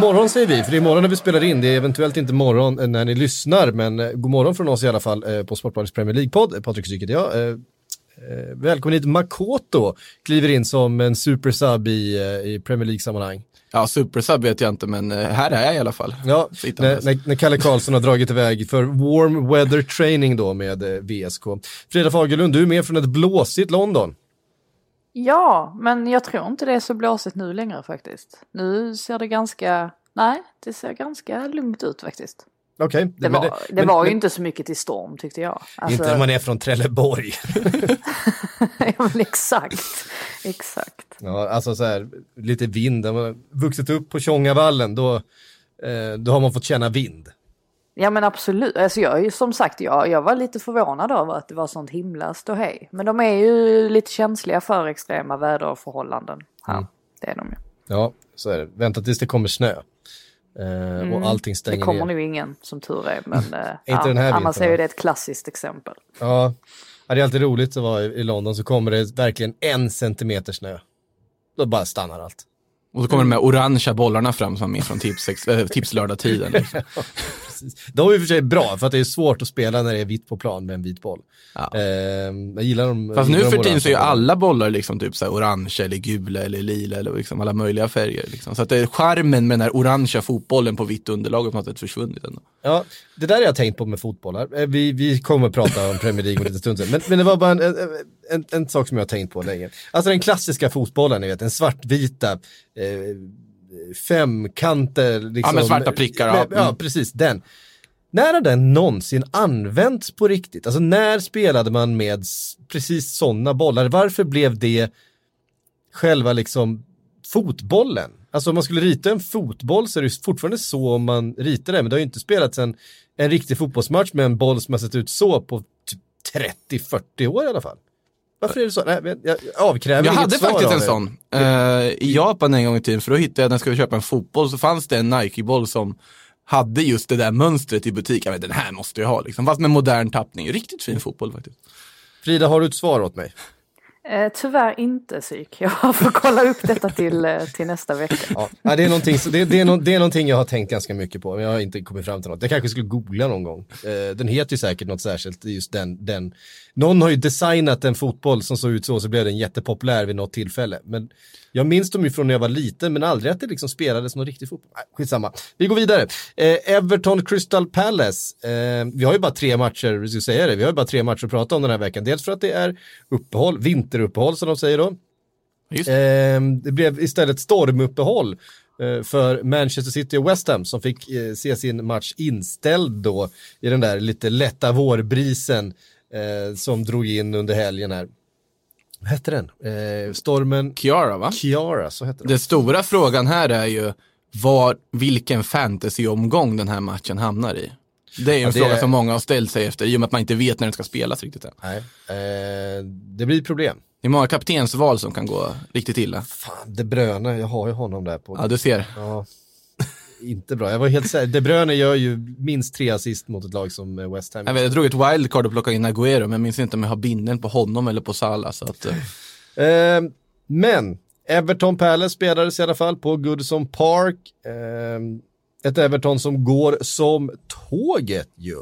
God morgon säger vi, för det är morgon när vi spelar in. Det är eventuellt inte morgon när ni lyssnar, men eh, god morgon från oss i alla fall eh, på Sportbladets Premier League-podd. Patrik heter jag. Eh, välkommen hit Makoto, kliver in som en supersub i, i Premier League-sammanhang. Ja, supersub vet jag inte, men här är jag i alla fall. Ja, när, när, när, Kalle Karlsson har dragit iväg för warm weather training då med VSK. Frida Fagerlund, du är med från ett blåsigt London. Ja, men jag tror inte det är så blåsigt nu längre faktiskt. Nu ser det ganska, nej, det ser ganska lugnt ut faktiskt. Okay. Det, var, det, det men, var ju men, inte så mycket till storm tyckte jag. Alltså, inte när man är från Trelleborg. ja exakt, exakt. Ja, alltså så här, lite vind, när man har vuxit upp på Tjongavallen då, eh, då har man fått känna vind. Ja men absolut, alltså jag som sagt jag, jag var lite förvånad över att det var sånt himla ståhej. Men de är ju lite känsliga för extrema väderförhållanden. Mm. Det är de ju. Ja, så är det. Vänta tills det kommer snö. Eh, mm. Och allting stänger ner. Det kommer ner. nog ingen som tur är. Men eh, ja, den här annars är ju det ett klassiskt exempel. Ja, det är alltid roligt att vara i London så kommer det verkligen en centimeter snö. Då bara stannar allt. Och så kommer mm. de här orangea bollarna fram som är från tips, äh, tipslördag-tiden. Liksom. De är i och för sig bra för att det är svårt att spela när det är vitt på plan med en vit boll. Ja. Eh, jag gillar dem. Fast nu för tiden så är ju alla bollar liksom typ så orange eller gula eller lila eller liksom alla möjliga färger. Liksom. Så att det är charmen med den här orangea fotbollen på vitt underlag har på något sätt försvunnit ändå. Ja, det där har jag tänkt på med fotbollar. Eh, vi, vi kommer att prata om Premier League om lite stund sen. Men, men det var bara en, en, en, en, sak som jag har tänkt på länge. Alltså den klassiska fotbollen, ni vet, den svartvita, eh, femkanter. Liksom, ja, med svarta prickar. Ja. Mm. precis den. När har den någonsin använts på riktigt? Alltså när spelade man med precis sådana bollar? Varför blev det själva liksom fotbollen? Alltså om man skulle rita en fotboll så är det fortfarande så om man ritar det, men det har ju inte spelats en, en riktig fotbollsmatch med en boll som har sett ut så på typ 30-40 år i alla fall. Varför är det så? Nej, jag avkräver Jag hade faktiskt en sån uh, i Japan en gång i tiden, för då hittade jag, när jag skulle köpa en fotboll, så fanns det en Nike-boll som hade just det där mönstret i butik. Jag vet, den här måste jag ha, liksom. fast med modern tappning. Riktigt fin fotboll faktiskt. Frida, har du ett svar åt mig? Eh, tyvärr inte psyk. Jag får kolla upp detta till, eh, till nästa vecka. Ja, det, är någonting, det, det, är no, det är någonting jag har tänkt ganska mycket på, men jag har inte kommit fram till något. Jag kanske skulle googla någon gång. Eh, den heter ju säkert något särskilt, just den, den. Någon har ju designat en fotboll som såg ut så, så blev den jättepopulär vid något tillfälle. Men jag minns dem ju från när jag var liten, men aldrig att det liksom spelades någon riktig fotboll. Nej, skitsamma. Vi går vidare. Eh, Everton Crystal Palace. Eh, vi har ju bara tre matcher, vi ska säga det, vi har ju bara tre matcher att prata om den här veckan. Dels för att det är uppehåll, vinter vinteruppehåll som de säger då. Eh, det blev istället stormuppehåll eh, för Manchester City och West Ham som fick eh, se sin match inställd då i den där lite lätta vårbrisen eh, som drog in under helgen här. Vad hette den? Stormen... Kiara va? Kiara, så hette den. Den stora frågan här är ju var, vilken fantasyomgång den här matchen hamnar i. Det är en ja, fråga är... som många har ställt sig efter, i och med att man inte vet när den ska spelas riktigt än. Nej, eh, det blir problem. Det är många kaptensval som kan gå riktigt illa. Fan, De Bruyne, jag har ju honom där på. Ja, du ser. Ja inte bra. Jag var helt säker. De Bruyne gör ju minst tre assist mot ett lag som eh, West Ham. Jag, vet, jag drog ett wildcard och plockade in Agüero, men jag minns inte om jag har binden på honom eller på Salah. Så att, uh... eh, men Everton Palace spelades i alla fall på Goodison Park. Eh, ett Everton som går som tåget ju.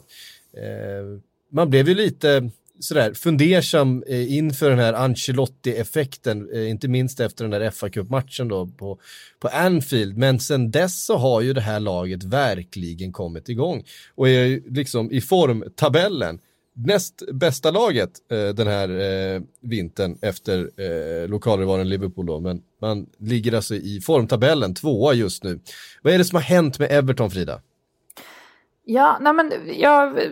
Eh, man blev ju lite sådär fundersam eh, inför den här Ancelotti-effekten, eh, inte minst efter den där fa Cup-matchen då på, på Anfield. Men sen dess så har ju det här laget verkligen kommit igång och är liksom i formtabellen näst bästa laget eh, den här eh, vintern efter eh, lokalrivalen Liverpool då, men man ligger alltså i formtabellen, tvåa just nu. Vad är det som har hänt med Everton, Frida? Ja, nej men jag eh,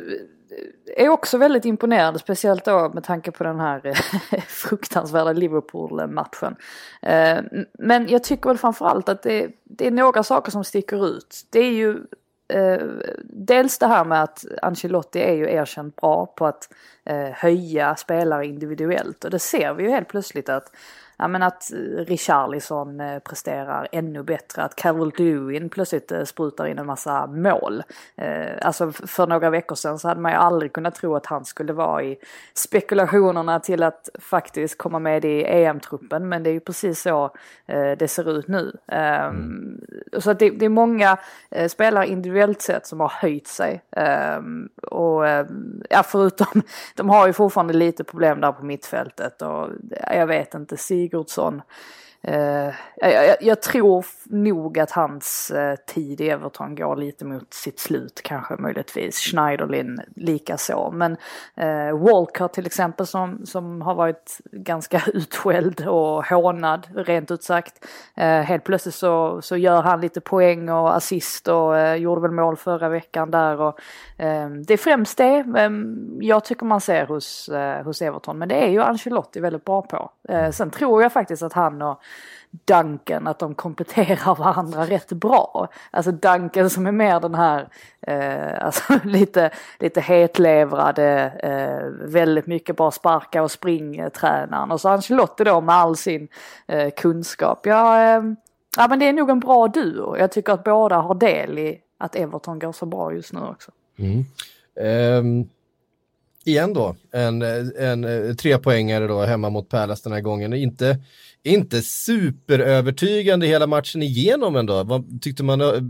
är också väldigt imponerad, speciellt då med tanke på den här eh, fruktansvärda Liverpool-matchen. Eh, men jag tycker väl framförallt att det, det är några saker som sticker ut. Det är ju eh, dels det här med att Ancelotti är ju erkänt bra på att eh, höja spelare individuellt. Och det ser vi ju helt plötsligt att ja, men att Richarlison eh, presterar ännu bättre, att Carol Lewin plötsligt eh, sprutar in en massa mål. Eh, alltså för några veckor sedan så hade man ju aldrig kunnat tro att han skulle vara i spekulationerna till att faktiskt komma med i EM-truppen, men det är ju precis så det ser ut nu. Ehm, mm. Så att det, det, är många spelare individuellt sett som har höjt sig. Ehm, och ja, förutom, de har ju fortfarande lite problem där på mittfältet och jag vet inte, Sigurdsson Uh, jag, jag, tror nog att hans uh, tid i Everton går lite mot sitt slut kanske möjligtvis. Schneiderlin likaså. Men eh, uh, Walker till exempel som, som har varit ganska utskälld och hånad rent ut sagt. helt plötsligt så, så gör han lite poäng och assist och gjorde väl mål förra veckan där. Och, det är främst det um, jag tycker man ser hos, hos Everton. Men det är ju Ancelotti väldigt bra på. sen tror jag faktiskt att han och Duncan, att de kompletterar varandra rätt bra. Alltså Duncan som är mer den här, eh, alltså lite, lite hetlevrade, eh, väldigt mycket bara sparka och spring-tränaren. Och så Ancelotti då med all sin eh, kunskap. Ja, eh, ja, men det är nog en bra duo. Jag tycker att båda har del i att Everton går så bra just nu också. Mm. Um igen då, en, en, en trepoängare då hemma mot Palace den här gången. Inte, inte superövertygande hela matchen igenom ändå. Vad tyckte man äh,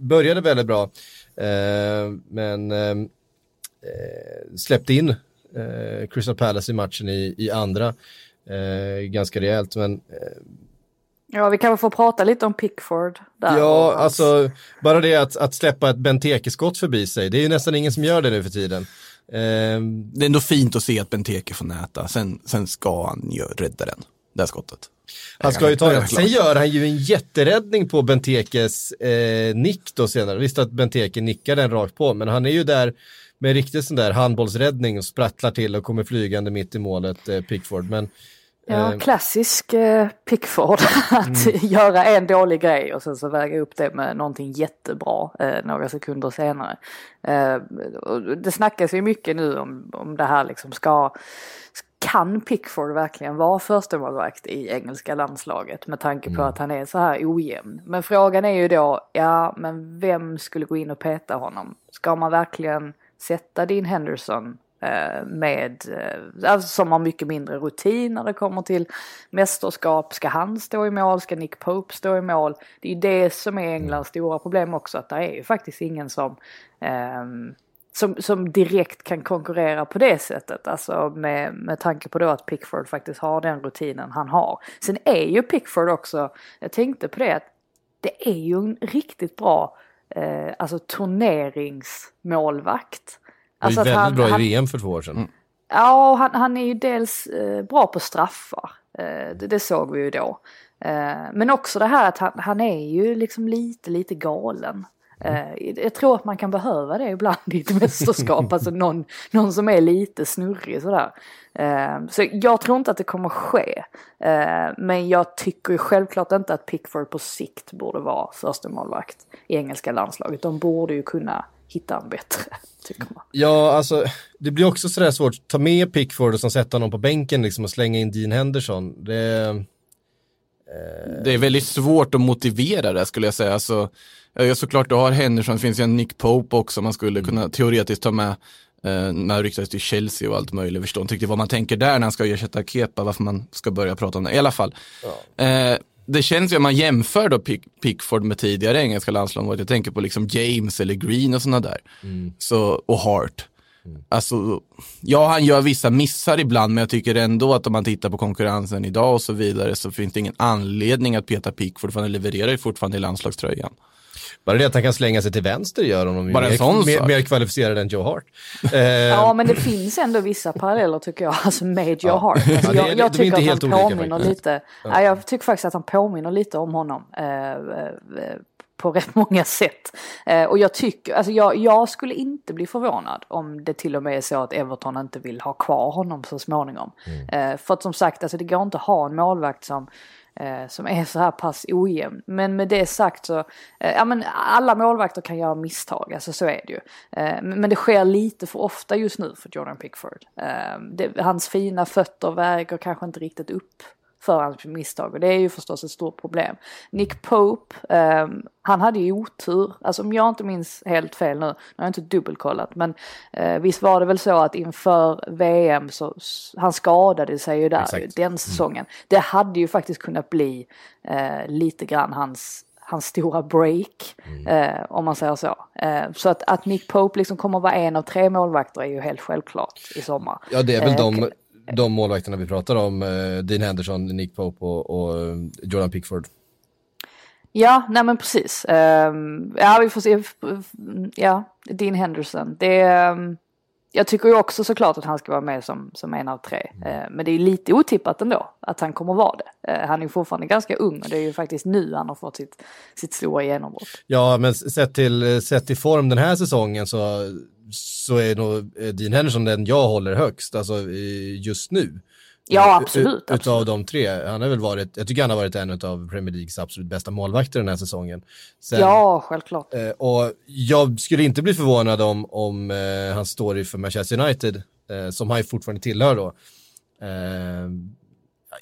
började väldigt bra. Äh, men äh, släppte in äh, Crystal Palace i matchen i, i andra ganska rejält. Men, Ja, vi kan väl få prata lite om Pickford. Där ja, alltså bara det att, att släppa ett Benteke-skott förbi sig, det är ju nästan ingen som gör det nu för tiden. Det är ändå fint att se att Benteke får näta, sen, sen ska han ju rädda den det här skottet. Han ska ju ta det. Sen gör han ju en jätteräddning på Bentekes eh, nick då senare. Visst att Benteke nickar den rakt på, men han är ju där med riktigt sån där handbollsräddning och sprattlar till och kommer flygande mitt i målet, eh, Pickford. Men, ja, eh, klassisk eh, Pickford, att mm. göra en dålig grej och sen så väga upp det med någonting jättebra eh, några sekunder senare. Eh, det snackas ju mycket nu om, om det här liksom ska kan Pickford verkligen vara förstemålvakt i engelska landslaget med tanke på mm. att han är så här ojämn? Men frågan är ju då, ja men vem skulle gå in och peta honom? Ska man verkligen sätta Dean Henderson eh, med, eh, alltså, som har mycket mindre rutin när det kommer till mästerskap. Ska han stå i mål? Ska Nick Pope stå i mål? Det är ju det som är Englands stora problem också, att det är ju faktiskt ingen som eh, som, som direkt kan konkurrera på det sättet. Alltså med, med tanke på då att Pickford faktiskt har den rutinen han har. Sen är ju Pickford också, jag tänkte på det, att det är ju en riktigt bra eh, alltså turneringsmålvakt. Alltså det var väldigt han, bra i VM för två år sedan. Mm. Ja, han, han är ju dels eh, bra på straffar. Eh, det, det, såg vi ju då. Eh, men också det här att han, han är ju liksom lite, lite galen. Uh, jag tror att man kan behöva det ibland i ett mästerskap, alltså någon, någon som är lite snurrig sådär. Uh, så jag tror inte att det kommer ske. Uh, men jag tycker ju självklart inte att Pickford på sikt borde vara första målvakt i engelska landslaget. De borde ju kunna hitta en bättre, tycker man. Ja, alltså det blir också sådär svårt att ta med Pickford och sätta honom på bänken liksom och slänga in Dean Henderson. Det... Det är väldigt svårt att motivera det skulle jag säga. Alltså, Ja, såklart, du har Henderson, det finns ju en Nick Pope också man skulle kunna mm. teoretiskt ta med. Eh, när ryktades till Chelsea och allt möjligt. Förstår inte riktigt vad man tänker där när han ska ersätta Kepa, varför man ska börja prata om det. I alla fall. Ja. Eh, det känns ju om man jämför då Pick, Pickford med tidigare engelska landslag, jag tänker på liksom James eller Green och sådana där. Mm. Så, och Hart. Mm. Alltså, ja, han gör vissa missar ibland, men jag tycker ändå att om man tittar på konkurrensen idag och så vidare så finns det ingen anledning att peta Pickford, för han levererar ju fortfarande i landslagströjan. Bara det att han kan slänga sig till vänster gör honom Bara mer, sån mer, mer kvalificerad än Joe Hart. Eh, ja, men det finns ändå vissa paralleller tycker jag, alltså med Joe ja. Hart. Alltså, ja, jag, jag tycker att han påminner lite, ja. jag tycker faktiskt att han påminner lite om honom. Eh, eh, på rätt många sätt. Eh, och jag tycker, alltså jag, jag, skulle inte bli förvånad om det till och med är så att Everton inte vill ha kvar honom så småningom. Mm. Eh, för att som sagt, alltså det går inte att ha en målvakt som Eh, som är så här pass ojämn. Men med det sagt så, eh, ja men alla målvakter kan göra misstag, alltså så är det ju. Eh, men det sker lite för ofta just nu för Jordan Pickford. Hans fina fötter väger kanske inte riktigt upp för hans misstag och det är ju förstås ett stort problem. Nick Pope, eh, han hade ju otur, alltså om jag inte minns helt fel nu, nu har jag inte dubbelkollat, men eh, visst var det väl så att inför VM så, han skadade sig ju där Exakt. den Mm. säsongen. Det hade ju faktiskt kunnat bli eh, lite grann hans hans stora break, Mm. eh, om man säger så. Eh, så att, att Nick Pope liksom kommer vara en av tre målvakter är ju helt självklart i sommar. Ja, det är väl Eh, de, de målvakterna vi pratar om, eh, Dean Henderson, Nick Pope och, och eh, Jordan Pickford. Ja, nej men precis. Ehm, ja, vi får se. Ja, Dean Henderson. Det, ehm, jag tycker ju också såklart att han ska vara med som, som en av tre. Eh, men det är lite otippat ändå att han kommer vara det. Eh, han är ju fortfarande ganska ung och det är ju faktiskt nu han har fått sitt, sitt stora genombrott. Ja, men sett till, sett till form den här säsongen så, så är nog eh, Dean Henderson den jag håller högst, alltså just nu. Ja, Eh, absolut, ut- Utav de tre. Han har väl varit, jag tycker han har varit en av Premier Leagues absolut bästa målvakter den här säsongen. Sen, Ja, självklart. eh, och jag skulle inte bli förvånad om, om han står i för Manchester United, som han ju fortfarande tillhör då.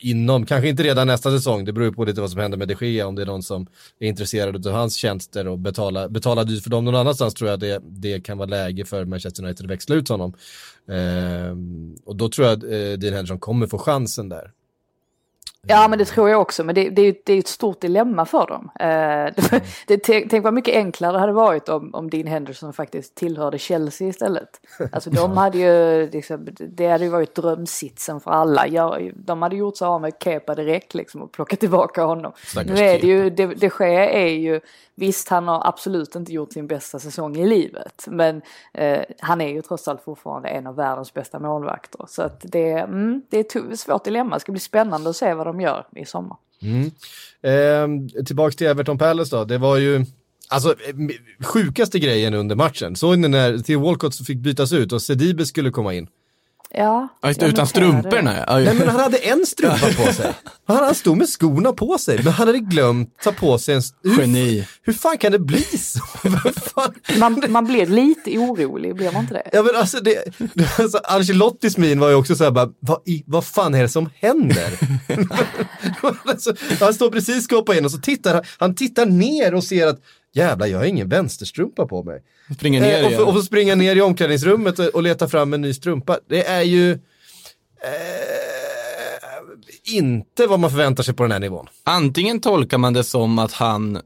Inom, kanske inte redan nästa säsong, det beror ju på lite vad som händer med de Gea, om det är någon som är intresserad av hans tjänster och betala, betala dyrt för dem någon annanstans tror jag det, det kan vara läge för Manchester United att växla ut honom. Eh, och då tror jag att eh, Dean Henderson kommer få chansen där. Ja men det tror jag också, men det, det, det är ju ett stort dilemma för dem. Eh, det, tänk vad mycket enklare det hade varit om, om Dean Henderson faktiskt tillhörde Chelsea istället. Alltså de hade ju, liksom, det hade ju varit drömsitsen för alla. Ja, de hade gjort sig av med Kepa direkt liksom och plockat tillbaka honom. Stackars nu är det ju, det, det sker är ju, visst han har absolut inte gjort sin bästa säsong i livet, men eh, han är ju trots allt fortfarande en av världens bästa målvakter. Så att det, mm, det är ett svårt dilemma, det ska bli spännande att se vad de gör i sommar. Mm. Eh, tillbaks till Everton Palace då, det var ju, alltså eh, sjukaste grejen under matchen, såg ni när Theo Walcott fick bytas ut och Sedibe skulle komma in? Ja, Ja, just utan strumporna. Ja, Nej men han hade en strumpa på sig. Han, han stod med skorna på sig, men han hade glömt ta på sig en... Hur, Geni. hur fan kan det bli så? Man, man blir lite orolig, blir man inte det? Ja men alltså, det, alltså Ancelottis min var ju också så här bara, vad, i, vad fan är det som händer? alltså, han står precis ska hoppa in och så tittar han, han tittar ner och ser att jävla jag har ingen vänsterstrumpa på mig. Springer ner Eh, och, och springa ner i omklädningsrummet och, och leta fram en ny strumpa. Det är ju eh, inte vad man förväntar sig på den här nivån. Antingen tolkar man det som att han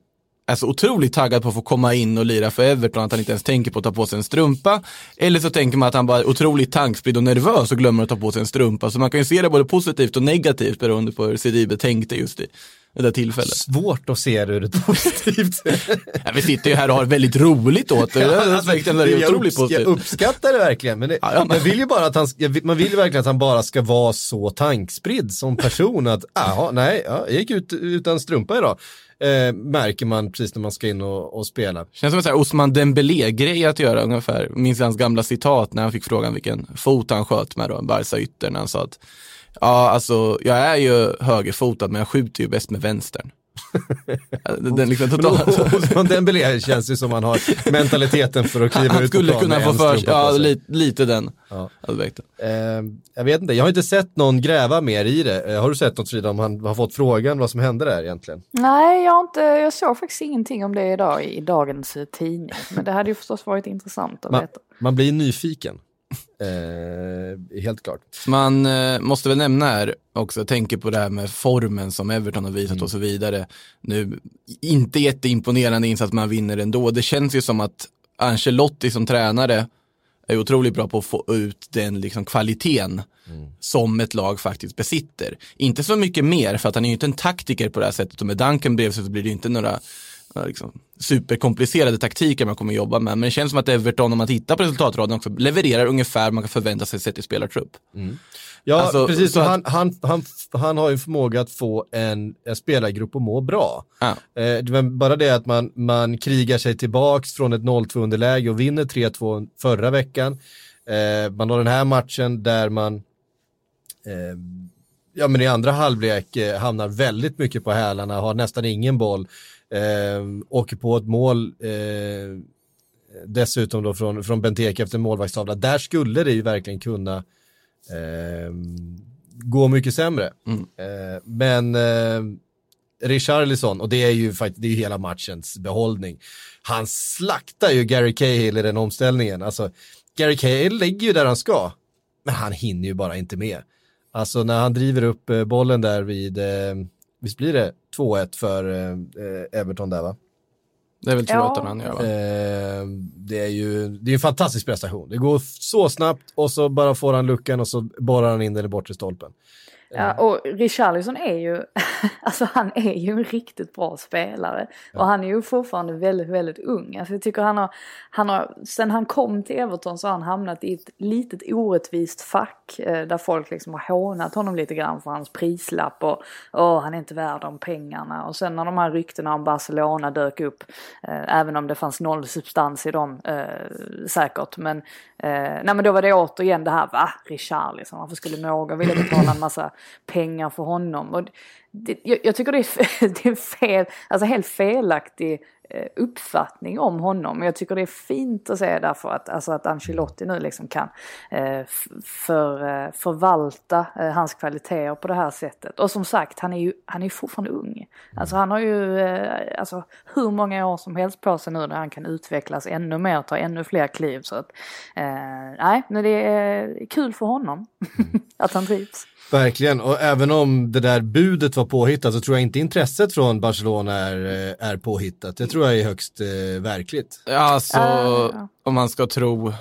är så otroligt taggad på att få komma in och lira för Everton att han inte ens tänker på att ta på sig en strumpa. Eller så tänker man att han bara är otroligt tankspridd och nervös och glömmer att ta på sig en strumpa. Så man kan ju se det både positivt och negativt beroende på hur Sidibe tänkte just i det där tillfället. Svårt att se det ur ett positivt Ja, vi sitter ju här och har väldigt roligt åt det. Den aspekten är jag, otroligt upps- jag uppskattar det verkligen, men, det, Ja, ja, men- man vill ju bara att han, jag vill- man vill ju verkligen att han bara ska vara så tankspridd som person att, jaha, nej, ja, jag gick ut utan strumpa idag. Eh, märker man precis när man ska in och, och spela. Känns som en Osman Dembélé-grej att göra ungefär. Minns hans gamla citat när han fick frågan vilken fot han sköt med då, Barca ytter, när han sa att ja, alltså jag är ju högerfotad men jag skjuter ju bäst med vänstern. Den, liksom totala, Osman Dembélé känns ju som han har mentaliteten för att kliva han ut på skulle kunna få för sig, ja lite, lite den Ja. aspekten. Eh, jag vet inte, jag har inte sett någon gräva mer i det. Eh, har du sett något Frida om han har fått frågan vad som hände där egentligen? Nej, jag, har inte, jag såg faktiskt ingenting om det idag i dagens eh, tidning. Men det hade ju förstås varit intressant att Man, veta. man blir nyfiken. Eh, helt klart. Man eh, måste väl nämna här också, jag tänker på det här med formen som Everton har visat och så vidare. Nu, inte jätteimponerande insats, man vinner ändå. Det känns ju som att Ancelotti som tränare är otroligt bra på att få ut den liksom kvaliteten som ett lag faktiskt besitter. Inte så mycket mer, för att han är ju inte en taktiker på det här sättet och med Duncan sig så blir det inte några liksom, superkomplicerade taktiker man kommer jobba med. Men det känns som att Everton, om man tittar på resultatraden också, levererar ungefär man kan förvänta sig sett i spelartrupp. Ja, Alltså, precis. så Så att- han, han, han, han har ju förmåga att få en, en spelargrupp att må bra. Ja. Eh, bara det att man, man krigar sig tillbaks från ett 0-2 underläge och vinner 3-2 förra veckan. Eh, man har den här matchen där man eh, ja, men i andra halvlek eh, hamnar väldigt mycket på hälarna, har nästan ingen boll, eh, åker på ett mål eh, dessutom då från, från Benteke efter målvaktstavla. Där skulle det ju verkligen kunna eh, gå mycket sämre. Mm. Eh, men eh, Richarlison, och det är ju faktiskt, det är ju hela matchens behållning. Han slaktar ju Gary Cahill i den omställningen. Alltså, Gary Cahill lägger ju där han ska, men han hinner ju bara inte med. Alltså när han driver upp eh, bollen där vid, eh, visst blir det 2-1 för eh, Everton där va? Det är väl 2-1 ja. han gör va? Eh, det är ju det är en fantastisk prestation. Det går så snabbt och så bara får han luckan och så borrar han in den i bortre stolpen. Ja, och Richarlison är ju, alltså han är ju en riktigt bra spelare. Ja. Och han är ju fortfarande väldigt, väldigt ung. Alltså jag tycker han har, han har, sen han kom till Everton så har han hamnat i ett litet orättvist fack. Eh, där folk liksom har hånat honom lite grann för hans prislapp och åh, han är inte värd de pengarna. Och sen när de här ryktena om Barcelona dök upp, eh, även om det fanns noll substans i dem eh, säkert. Men, eh, nej men då var det återigen det här, va? Richarlison, varför skulle någon vilja betala en massa pengar för honom. Och det, jag, jag, tycker det är, det är fel, alltså helt felaktig eh, uppfattning om honom. Jag tycker det är fint att se därför att, alltså att Ancelotti nu liksom kan eh, för, eh, förvalta eh, hans kvaliteter på det här sättet. Och som sagt, han är ju han är fortfarande ung. Alltså han har ju eh, alltså, hur många år som helst på sig nu när han kan utvecklas ännu mer, ta ännu fler kliv. Så att, eh, nej, men det är kul för honom att han trivs. Verkligen, och även om det där budet var påhittat så tror jag inte intresset från Barcelona är, eh, är påhittat. Det tror jag är högst eh, verkligt. Alltså, uh. om man ska tro,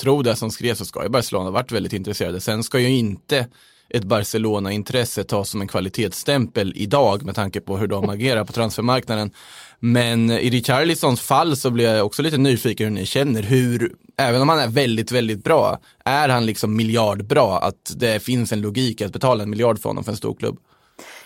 tro det som skrevs så ska ju Barcelona varit väldigt intresserade. Sen ska ju inte ett Barcelona-intresse tas som en kvalitetsstämpel idag med tanke på hur de agerar på transfermarknaden. Men i Richarlisons fall så blir jag också lite nyfiken hur ni känner. Hur, även om han är väldigt, väldigt bra, är han liksom miljardbra? Att det finns en logik att betala en miljard för honom för en stor klubb?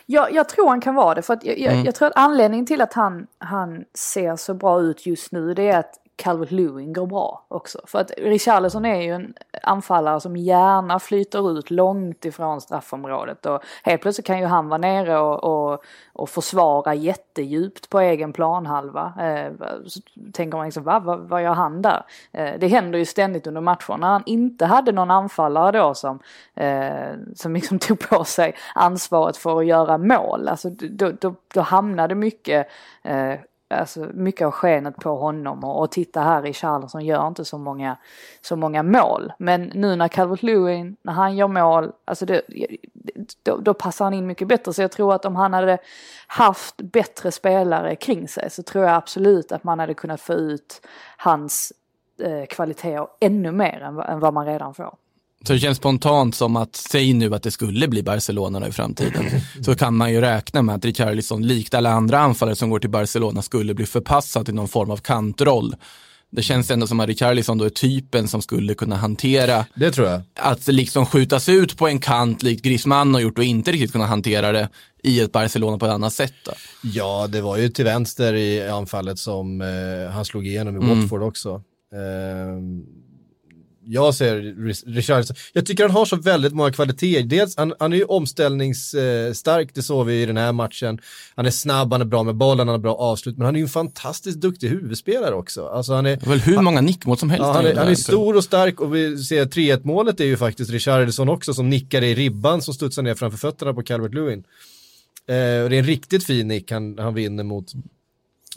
Ja, jag tror han kan vara det. För att jag, mm. jag, tror att anledningen till att han, han ser så bra ut just nu det är att Calvert Lewin går bra också. För att Richarlison är ju en anfallare som gärna flyter ut långt ifrån straffområdet och helt plötsligt kan ju han vara nere och, och, och försvara jättedjupt på egen planhalva. Eh, så tänker man liksom, va, vad, vad gör han där? Eh, det händer ju ständigt under matchen. När han inte hade någon anfallare då som, eh, som liksom tog på sig ansvaret för att göra mål, alltså då, då, då hamnade mycket eh, alltså mycket av skenet på honom och, och titta här i Charleston gör inte så många, så många mål. Men nu när Calvert Lewin, när han gör mål, alltså det, då, då, passar han in mycket bättre. Så jag tror att om han hade haft bättre spelare kring sig så tror jag absolut att man hade kunnat få ut hans eh, kvaliteter ännu mer än, än vad man redan får. Så det känns spontant som att, säg nu att det skulle bli Barcelona i framtiden, så kan man ju räkna med att Richarlison, likt alla andra anfallare som går till Barcelona, skulle bli förpassad till någon form av kantroll. Det känns ändå som att Richarlison då är typen som skulle kunna hantera det tror jag. att liksom skjutas ut på en kant likt Griezmann har gjort och inte riktigt kunna hantera det i ett Barcelona på ett annat sätt. Då. Ja, det var ju till vänster i anfallet som eh, han slog igenom i mm. Watford också. Eh, jag ser Richarlison, jag tycker han har så väldigt många kvaliteter. Dels, han, han är ju omställningsstark, det såg vi i den här matchen. Han är snabb, han är bra med bollen, han har bra avslut, men han är ju en fantastiskt duktig huvudspelare också. Alltså han är, väl hur många nickmål som helst. Ja, han, är, han är stor och stark och vi ser 3-1 målet är ju faktiskt Richarlison också som nickar i ribban som studsar ner framför fötterna på Calvert Lewin. Eh, och det är en riktigt fin nick han, han vinner mot,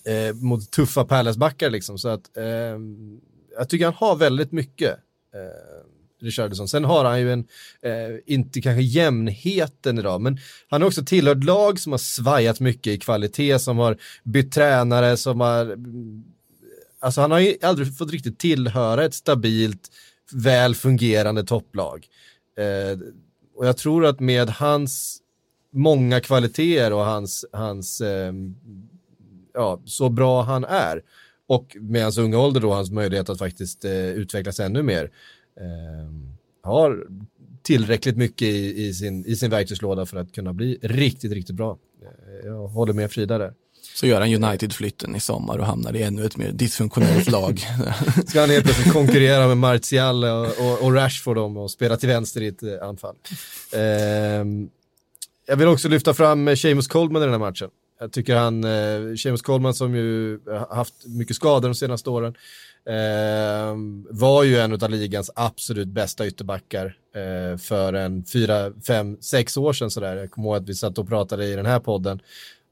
eh, mot tuffa Palace-backar liksom. Så att eh, jag tycker han har väldigt mycket eh, Eh, Richardson. Sen har han ju en, eh, inte kanske jämnheten idag, men han har också tillhört lag som har svajat mycket i kvalitet, som har bytt tränare, som har, mm, alltså han har ju aldrig fått riktigt tillhöra ett stabilt, väl fungerande topplag. Eh, och jag tror att med hans många kvaliteter och hans, hans eh, ja, så bra han är, och med hans unga ålder då, hans möjlighet att faktiskt eh, utvecklas ännu mer, eh, har tillräckligt mycket i, i, sin, i sin verktygslåda för att kunna bli riktigt, riktigt bra. Eh, jag håller med Frida där. Så gör han United-flytten i sommar och hamnar i ännu ett mer dysfunktionellt lag. Ska han helt plötsligt konkurrera med Martial och, och, och Rashford om och spela till vänster i ett anfall. Eh, jag vill också lyfta fram Seamus Coleman i den här matchen. Jag tycker han, eh, James Coleman som ju haft mycket skador de senaste åren, eh, var ju en av ligans absolut bästa ytterbackar eh, för en fyra, fem, sex år sedan sådär. Jag kommer ihåg att vi satt och pratade i den här podden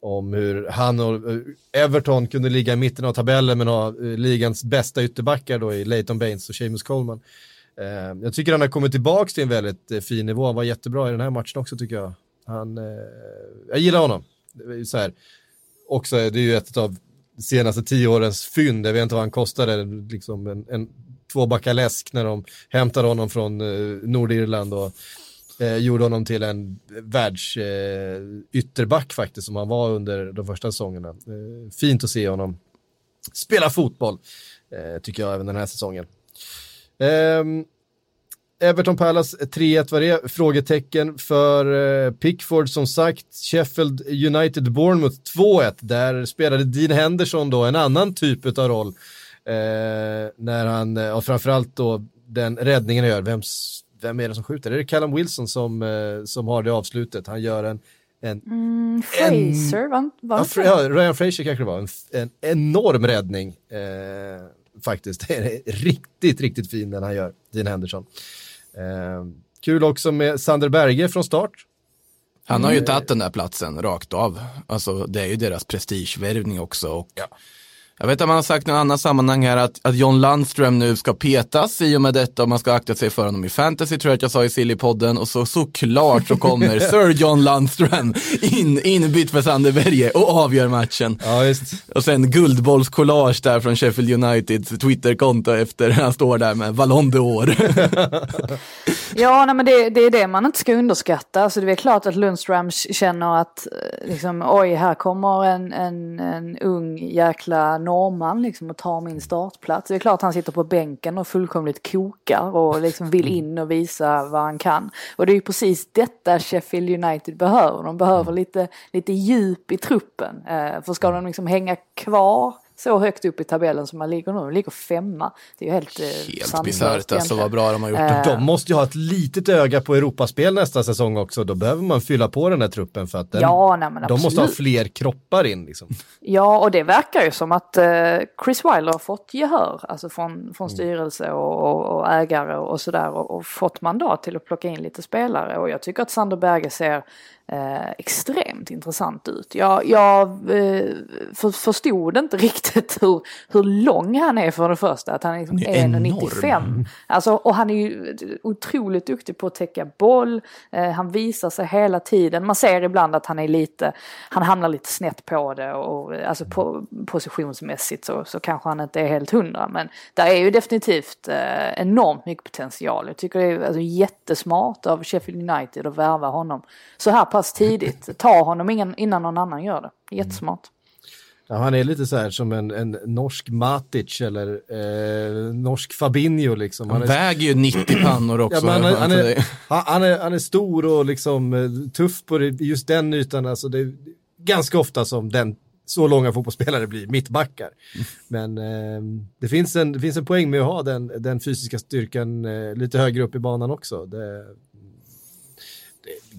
om hur han och eh, Everton kunde ligga i mitten av tabellen men ha eh, ligans bästa ytterbackar då i Leighton Baines och Seamus Coleman. Eh, jag tycker han har kommit tillbaka till en väldigt fin nivå, han var jättebra i den här matchen också tycker jag. Han, jag gillar honom. Så här, också, det är ju ett av senaste tio årens fynd, jag vet inte vad han kostade, liksom en, en tvåbackaläsk när de hämtade honom från eh, Nordirland och eh, gjorde honom till en världsytterback eh, faktiskt som han var under de första säsongerna. Eh, fint att se honom spela fotboll, eh, tycker jag även den här säsongen. Ehm, Everton Palace 3-1 var det, frågetecken för eh, Pickford som sagt, Sheffield United Bournemouth 2-1, där spelade Dean Henderson då en annan typ av roll. Eh, när han, och eh, framförallt då den räddningen gör, vems vem är det som skjuter? Är det Callum Wilson som, eh, som har det avslutet? Han gör en... en mm, Fraser, en, var ja, ja, Ryan Fraser kanske det var. En, en enorm räddning eh, faktiskt. Det är riktigt, riktigt fin den han gör, Dean Henderson. Eh, kul också med Sander Berge från start. Han har ju tagit den där platsen rakt av. Alltså det är ju deras prestigevärvning också. Och ja. Jag vet att man har sagt i något annat sammanhang här att, att John Landström nu ska petas i och med detta och man ska akta sig för honom i fantasy tror jag att jag sa i Silly-podden och så såklart så kommer Sir John Landström in, inbytt för Sander Berge och avgör matchen. Ja, just. Och sen guldbollskollage där från Sheffield Uniteds Twitterkonto efter han står där med Ballon d'Or. ja, nej, men det, det, är det man inte ska underskatta. Alltså, det är klart att Lundström känner att liksom, oj, här kommer en, en, en ung jäkla norrman liksom och tar min startplats. Det är klart han sitter på bänken och fullkomligt kokar och liksom vill in och visa vad han kan. Och det är ju precis detta Sheffield United behöver. De behöver lite, lite djup i truppen. Eh, för ska de liksom hänga kvar så högt upp i tabellen som man ligger nu. De ligger femma. Det är ju helt eh, Helt bisarrt alltså vad bra de har gjort. Eh, de måste ju ha ett litet öga på Europaspel nästa säsong också. Då behöver man fylla på den här truppen för att den, ja, nej, de måste ha fler kroppar in. Liksom. Ja, och det verkar ju som att eh, Chris Wilder har fått gehör alltså från, från mm. styrelse och, och, och ägare och sådär och, och fått mandat till att plocka in lite spelare. Och jag tycker att Sander Berge ser eh, extremt intressant ut. Jag, jag eh, för, förstod inte riktigt hur, hur lång han är för det första. Att han är liksom 1,95. Alltså, och han är ju otroligt duktig på att täcka boll. Eh, han visar sig hela tiden. Man ser ibland att han är lite, han hamnar lite snett på det. Och, alltså på, positionsmässigt så, så kanske han inte är helt hundra. Men det är ju definitivt eh, enormt mycket potential. Jag tycker det är alltså, jättesmart av Sheffield United att värva honom så här pass tidigt. Ta honom innan någon annan gör det. Jättesmart. Ja, han är lite så här som en, en norsk Matic eller eh, norsk Fabinho liksom. Han, han väger ju 90 pannor också. Ja, han, är, han, är, han, är, han är stor och liksom eh, tuff på just den ytan. Alltså det är ganska ofta som den så långa fotbollsspelare blir mittbackar. Men eh, det, finns en, det finns en poäng med att ha den, den fysiska styrkan eh, lite högre upp i banan också. Det,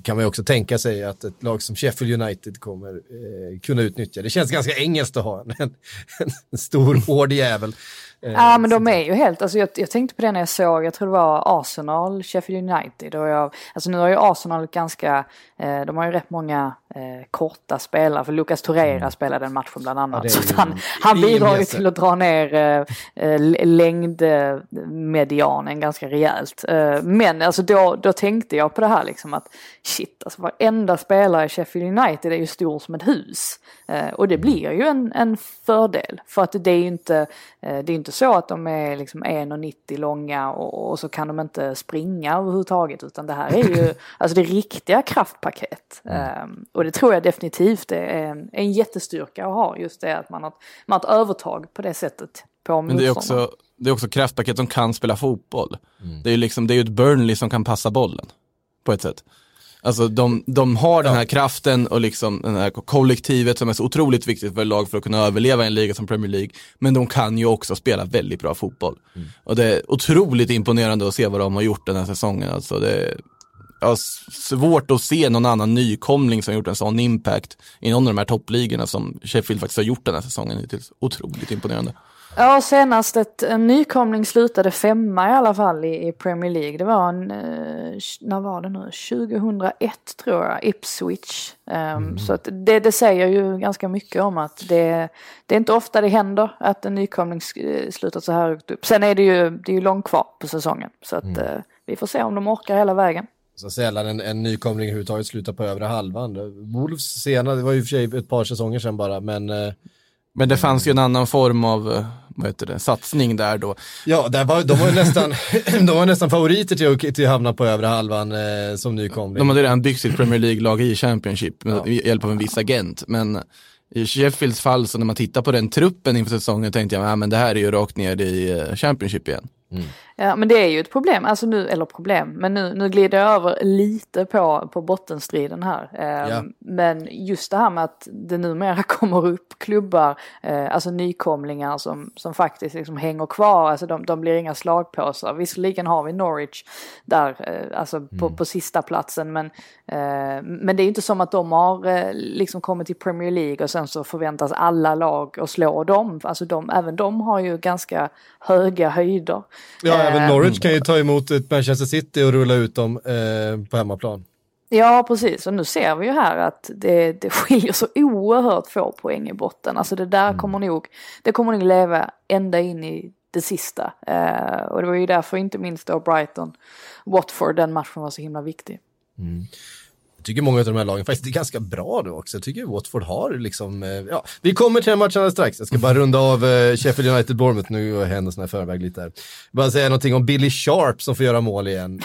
kan man ju också tänka sig att ett lag som Sheffield United kommer eh, kunna utnyttja. Det känns ganska engelskt att ha en, en, en stor hård jävel ja men de är ju helt, alltså jag, jag, tänkte på det när jag såg, jag tror det var Arsenal, Sheffield United och jag, alltså nu har ju Arsenal ganska, eh, de har ju rätt många eh, korta spelare, för Lucas Torreira mm. spelade den matchen bland annat. Ja, så han, han bidrar ju till att dra ner eh, eh längdmedianen ganska rejält. Eh, men alltså då, då tänkte jag på det här liksom att shit, alltså varenda spelare i Sheffield United är ju stor som ett hus. Eh, och det blir ju en, en fördel, för att det är ju inte, det är inte inte så att de är liksom 1,90 långa och, och, så kan de inte springa överhuvudtaget utan det här är ju alltså det riktiga kraftpaket. Mm. Um, och det tror jag definitivt är en, en jättestyrka att ha just det att man har, man har ett övertag på det sättet på Men det är också, det är också kraftpaket som kan spela fotboll. Mm. Det är ju liksom, det är ju ett Burnley som kan passa bollen på ett sätt. Alltså de, de har den här kraften och liksom det här kollektivet som är så otroligt viktigt för lag för att kunna överleva i en liga som Premier League. Men de kan ju också spela väldigt bra fotboll. Mm. Och det är otroligt imponerande att se vad de har gjort den här säsongen. Alltså det är svårt att se någon annan nykomling som gjort en sån impact i någon av de här toppligorna som Sheffield faktiskt har gjort den här säsongen hittills. Otroligt imponerande. Ja, senast ett, en nykomling slutade femma i alla fall i, i Premier League. Det var en, eh, när var det nu, 2001 tror jag, Ipswich. Um, mm. Så att det, det säger ju ganska mycket om att det, det är inte ofta det händer att en nykomling slutar så här högt upp. Sen är det ju, det är ju långt kvar på säsongen. Så att mm. uh, vi får se om de orkar hela vägen. Så sällan en, en nykomling överhuvudtaget slutar på övre halvan. Wolves senare, det var ju för sig ett par säsonger sedan bara, men uh, men det fanns ju en annan form av eh, vad heter det, satsning där då. Ja, där var, de, var nästan, de var nästan favoriter till att, till att hamna på övre halvan eh, som nykomling. De hade redan byggt sitt Premier League-lag i Championship med ja. hjälp av en viss agent. Men i Sheffields fall, så när man tittar på den truppen inför säsongen tänkte jag, ja men det här är ju rakt ner i eh, Championship igen. Mm. Ja men det är ju ett problem, alltså nu, eller problem, men nu, nu glider jag över lite på, på bottenstriden här. Eh, ja. Men just det här med att det numera kommer upp klubbar, eh, alltså nykomlingar som, som faktiskt liksom hänger kvar, alltså de, de blir inga slagpåsar. Visserligen har vi Norwich där, eh, alltså mm. på, på sista platsen men, eh, men det är inte som att de har eh, liksom kommit till Premier League och sen så förväntas alla lag att slå dem. Alltså de, även de har ju ganska höga höjder. Ja, även eh, Norwich kan ju ta emot ett Manchester City och rulla ut dem eh, på hemmaplan. Ja, precis. Och nu ser vi ju här att det, det skiljer så oerhört få poäng i botten. Alltså det där mm. kommer nog, det kommer nog leva ända in i det sista. Eh, och det var ju därför inte minst då Brighton, Watford, den matchen var så himla viktig. Mm. Jag tycker många av de här lagen faktiskt är ganska bra då också. Jag tycker Watford har liksom, eh, ja, vi kommer till den matchen strax. Jag ska bara runda av eh, Sheffield United Bournemouth nu och händelserna i förväg lite här. Bara säga någonting om Billy Sharp som får göra mål igen.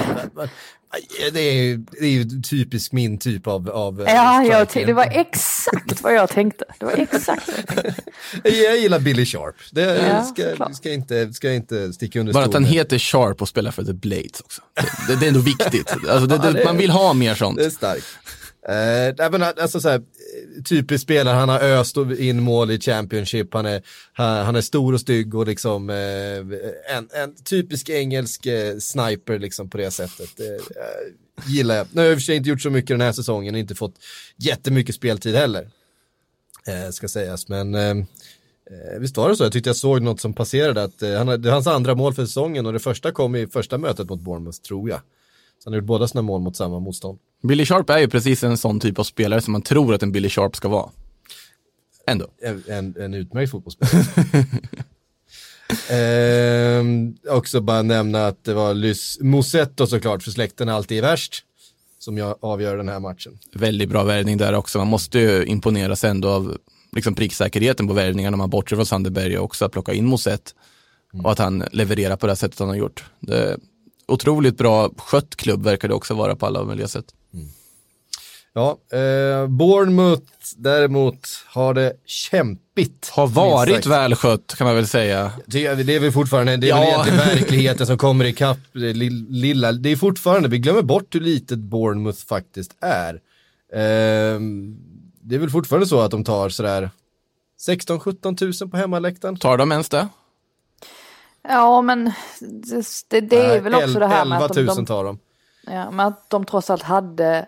Det är, det är ju typiskt min typ av... av eh, ja, jag det var exakt vad jag tänkte. Det var exakt vad jag tänkte. jag gillar Billy Sharp. Det ja, ska, ska, inte, ska inte sticka under Bara att han heter Sharp och spelar för The Blades också. Det, det är ändå viktigt. Alltså, det, ja, det, man vill ha mer sånt. Det är starkt. Eh, men eh, alltså så här, typisk spelare, han har öst in mål i Championship, han är, han är stor och stygg och liksom eh, en, en typisk engelsk eh, sniper liksom på det sättet. Eh, eh gillar jag. Nu har jag i och för sig inte gjort så mycket den här säsongen, inte fått jättemycket speltid heller. Eh, ska sägas, men eh, eh, visst var det så, jag tyckte jag såg något som passerade att eh, han, det är hans andra mål för säsongen och det första kom i första mötet mot Bournemouth tror jag. Så han har gjort båda sina mål mot samma motstånd. Billy Sharp är ju precis en sån typ av spelare som man tror att en Billy Sharp ska vara. Ändå. En, en, en utmärkt fotbollsspelare. eh, också bara nämna att det var Lys Mosetto såklart, för släkten är alltid värst, som jag avgör den här matchen. Väldigt bra värvning där också. Man måste ju imponeras ändå av liksom pricksäkerheten på värvningarna. Man bortser från Sanderberg också, att plocka in Mosett mm. och att han levererar på det sättet han har gjort. Det, otroligt bra skött klubb verkar det också vara på alla möjliga sätt. Ja, eh, Bournemouth däremot har det kämpigt. Har varit välskött kan man väl säga. Det, är väl fortfarande, det är ja. väl verkligheten som kommer ikapp det lilla. Det är fortfarande, vi glömmer bort hur litet Bournemouth faktiskt är. Eh, det är väl fortfarande så att de tar sådär 16-17 tusen på hemmaläktaren. Tar de ens det? Ja, men det, det, det är väl också det här med att de, de, tar de. Ja, men att de trots allt hade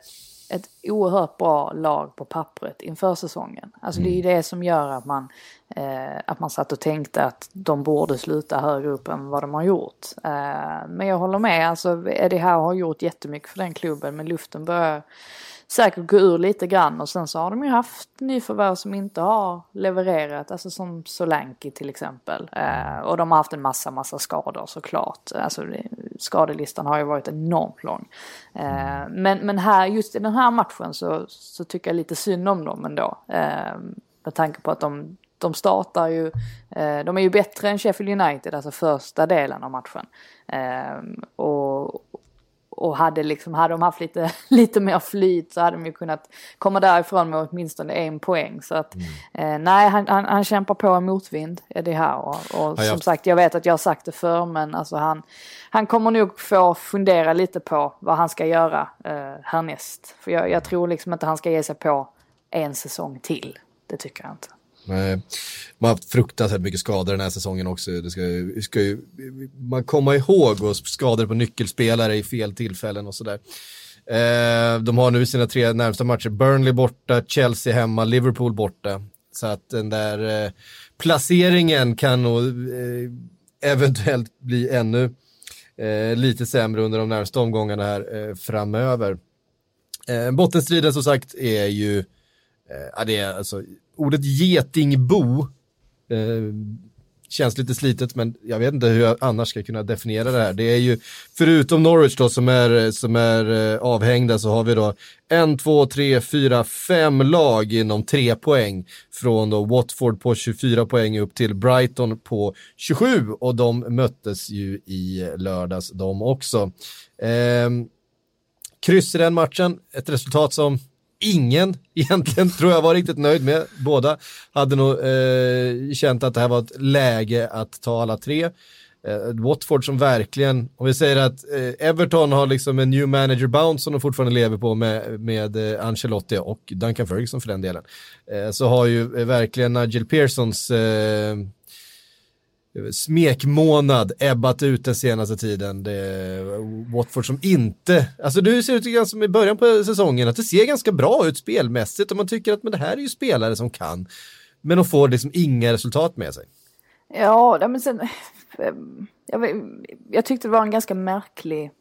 ett oerhört bra lag på pappret inför säsongen. Alltså mm. det är ju mm. det som gör att man, eh, att man satt och tänkte att de borde sluta högre upp än vad de har gjort. Eh, men jag håller med, alltså Eddie Howe har gjort jättemycket för den klubben men luften börjar säkert gå ur lite grann och sen så har de ju haft nyförvärv som inte har levererat, alltså som Solanki till exempel. Eh, och de har haft en massa, massa skador såklart. Alltså skadelistan har ju varit enormt lång. Eh, men, men här, just i den här matchen så, så tycker jag lite synd om dem ändå. Eh, med tanke på att de, de startar ju, eh, de är ju bättre än Sheffield United, alltså första delen av matchen. Eh, och, och hade, liksom, hade de haft lite, lite mer flyt så hade de ju kunnat komma därifrån med åtminstone en poäng. Så att, mm. eh, nej, han, han, han, kämpar på en motvind, är det här. Och, och som sagt, jag vet att jag har sagt det för men alltså han, han kommer nog få fundera lite på vad han ska göra eh, härnäst. För jag, jag tror liksom inte han ska ge sig på en säsong till. Det tycker jag inte. Nej. Man har haft fruktansvärt mycket skador den här säsongen också. Det ska, ska ju, man komma ihåg och skador på nyckelspelare i fel tillfällen och sådär. Eh, de har nu sina tre närmsta matcher, Burnley borta, Chelsea hemma, Liverpool borta. Så att den där eh, placeringen kan nog eh, eventuellt bli ännu eh, lite sämre under de närmsta omgångarna här eh, framöver. Bottenstriden som sagt är ju, ja det är alltså, ordet getingbo eh, känns lite slitet men jag vet inte hur jag annars ska kunna definiera det här. Det är ju, förutom Norwich då som är, som är eh, avhängda så har vi då en, två, tre, fyra, fem lag inom tre poäng. Från då Watford på 24 poäng upp till Brighton på 27 och de möttes ju i lördags de också. Eh, kryss i den matchen, ett resultat som ingen egentligen tror jag var riktigt nöjd med. Båda hade nog eh, känt att det här var ett läge att ta alla tre. Eh, Watford som verkligen, om vi säger att eh, Everton har liksom en new manager bounce som de fortfarande lever på med, med eh, Ancelotti och Duncan Ferguson för den delen. Eh, så har ju eh, verkligen Nigel Pearsons eh, smekmånad ebbat ut den senaste tiden. Det är Watford som inte, alltså det ser ut grann som i början på säsongen att det ser ganska bra ut spelmässigt och man tycker att men det här är ju spelare som kan. Men de får liksom inga resultat med sig. Ja, men sen, jag, jag tyckte det var en ganska märklig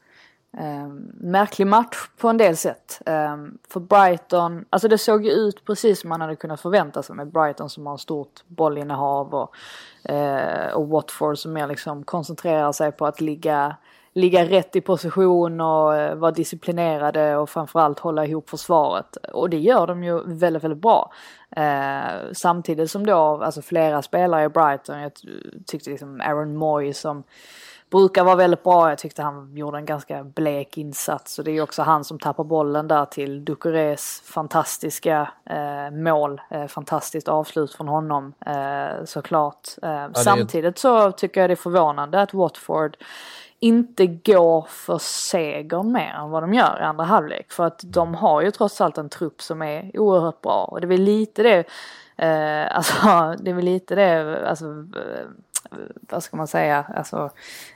Eh, märklig match på en del sätt. Eh, för Brighton, alltså det såg ju ut precis som man hade kunnat förvänta sig med Brighton som har stort bollinnehav och, eh, och Watford som mer liksom koncentrerar sig på att ligga, ligga rätt i position och eh, vara disciplinerade och framförallt hålla ihop försvaret. Och det gör de ju väldigt, väldigt bra. Eh, samtidigt som då, alltså flera spelare i Brighton, jag tyckte liksom Aaron Moy som brukar vara väldigt bra. Jag tyckte han gjorde en ganska blek insats och det är också han som tappar bollen där till Ducorés fantastiska eh, mål. Eh, fantastiskt avslut från honom eh, såklart. Eh, ja, samtidigt så tycker jag det är förvånande att Watford inte går för seger mer än vad de gör i andra halvlek. För att de har ju trots allt en trupp som är oerhört bra och det är väl lite det Eh, alltså det är väl lite det, alltså eh, vad ska man säga, alltså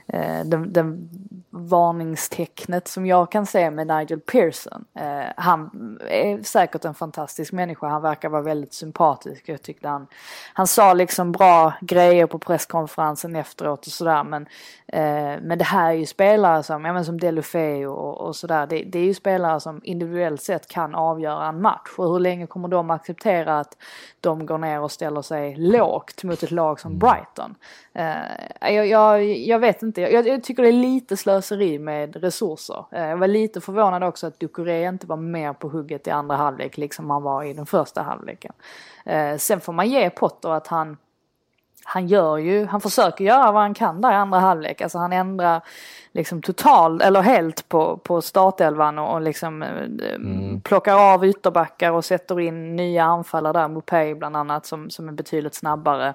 eh, den, den varningstecknet som jag kan se med Nigel Pearson. Eh, han är säkert en fantastisk människa, han verkar vara väldigt sympatisk. Jag tyckte han, han sa liksom bra grejer på presskonferensen efteråt och sådär men, eh, men det här är ju spelare som, ja, men som Delufeu och, och sådär, det, det är ju spelare som individuellt sett kan avgöra en match och hur länge kommer de acceptera att de går ner och ställer sig lågt mot ett lag som Brighton? Uh, jag, jag, jag, vet inte, jag, jag, tycker det är lite slöseri med resurser. Uh, jag var lite förvånad också att Ducoré inte var mer på hugget i andra halvlek liksom han var i den första halvleken. Uh, sen får man ge Potter att han han gör ju, han försöker göra vad han kan där i andra halvlek. Alltså han ändrar liksom totalt eller helt på, på startelvan och, och liksom eh, mm. plockar av ytterbackar och sätter in nya anfallare där. Mopay bland annat som, som är betydligt snabbare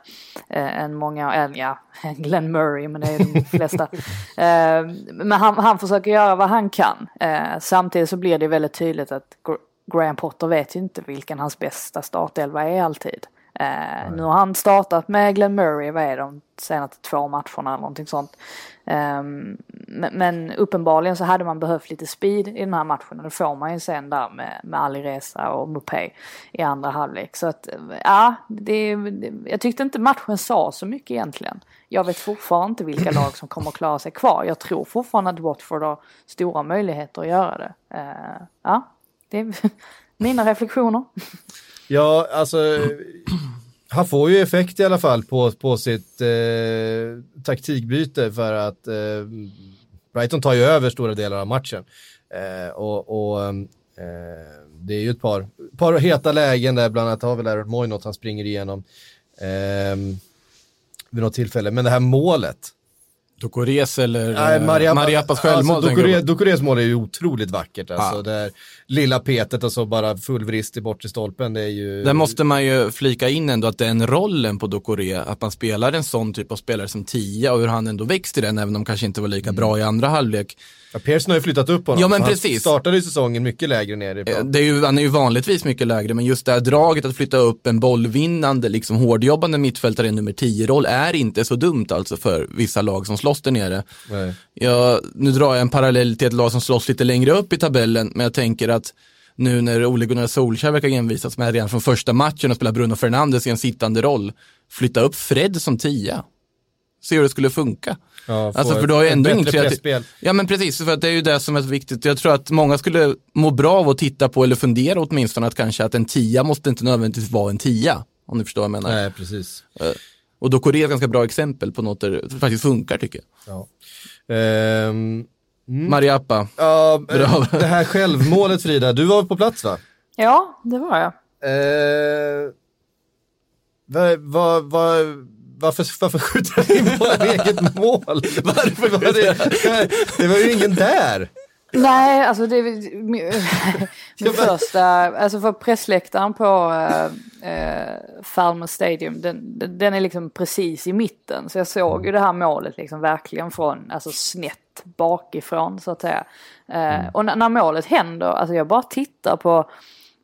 eh, än många, än ja, Glenn Murray men det är de flesta. eh, men han, han försöker göra vad han kan. Eh, samtidigt så blir det väldigt tydligt att Graham Potter vet ju inte vilken hans bästa startelva är alltid. Eh, nu har han startat med Glenn Murray, vad är de senaste två matcherna eller någonting sånt. Eh, men, men, uppenbarligen så hade man behövt lite speed i den här matchen och det får man ju sen där med, med Ali Reza och Mupé i andra halvlek. Så att ja, det, det, jag tyckte inte matchen sa så mycket egentligen. Jag vet fortfarande inte vilka lag som kommer att klara sig kvar. Jag tror fortfarande att Watford har stora möjligheter att göra det. Eh, ja, det är mina reflektioner. Ja, alltså han får ju effekt i alla fall på, på sitt eh, taktikbyte för att eh, Brighton tar ju över stora delar av matchen. Eh, och, och eh, det är ju ett par, par heta lägen där, bland annat har väl Aaron Moy han springer igenom eh, vid något tillfälle. Men det här målet, Ducorés eller Nej, Maria, Mariapas självmål? Alltså, Ducorés mål är ju otroligt vackert. Alltså, ah. där lilla petet och så bara full vrist i bortre stolpen. Det är ju... Där måste man ju flika in ändå att den rollen på Ducoré, att man spelar en sån typ av spelare som tia och hur han ändå växt i den, även om de kanske inte var lika mm. bra i andra halvlek. Ja, Persson har ju flyttat upp honom. Ja, men precis. Han startade ju säsongen mycket lägre ner. Eh, det är ju, han är ju vanligtvis mycket lägre, men just det här draget att flytta upp en bollvinnande, liksom hårdjobbande mittfältare i nummer 10-roll är inte så dumt alltså för vissa lag som slåss där nere. Nej. Jag, nu drar jag en parallell till ett lag som slåss lite längre upp i tabellen, men jag tänker att nu när Ole Gunnar Solskjaer verkar envisas med redan från första matchen och spela Bruno Fernandes i en sittande roll, flytta upp Fred som tia. Se hur det skulle funka. Ja, Alltså för ett- du har ju ändå ingen kreativ... Ja men precis, för att det är ju det som är viktigt. Jag tror att många skulle må bra av att titta på eller fundera åtminstone att kanske att en tia måste inte nödvändigtvis vara en tia. Om ni förstår vad jag menar. Nej, precis. Och då är ett ganska bra exempel på något där det faktiskt funkar tycker jag. Ja. Ehm, Mariappa, ja, Bra. det här självmålet Frida, du var på plats va? Ja, det var jag. Eh, vad, vad, vad, varför, varför skjuter in på ett eget mål? Varför var det, det var ju ingen där. Nej, alltså det är min, min första, alltså för pressläktaren på äh, äh, Falmer Stadium, den, den- är liksom precis i mitten. Så jag såg ju det här målet liksom verkligen från, alltså snett bakifrån så att säga. Eh, och när, när målet händer, alltså jag bara tittar på,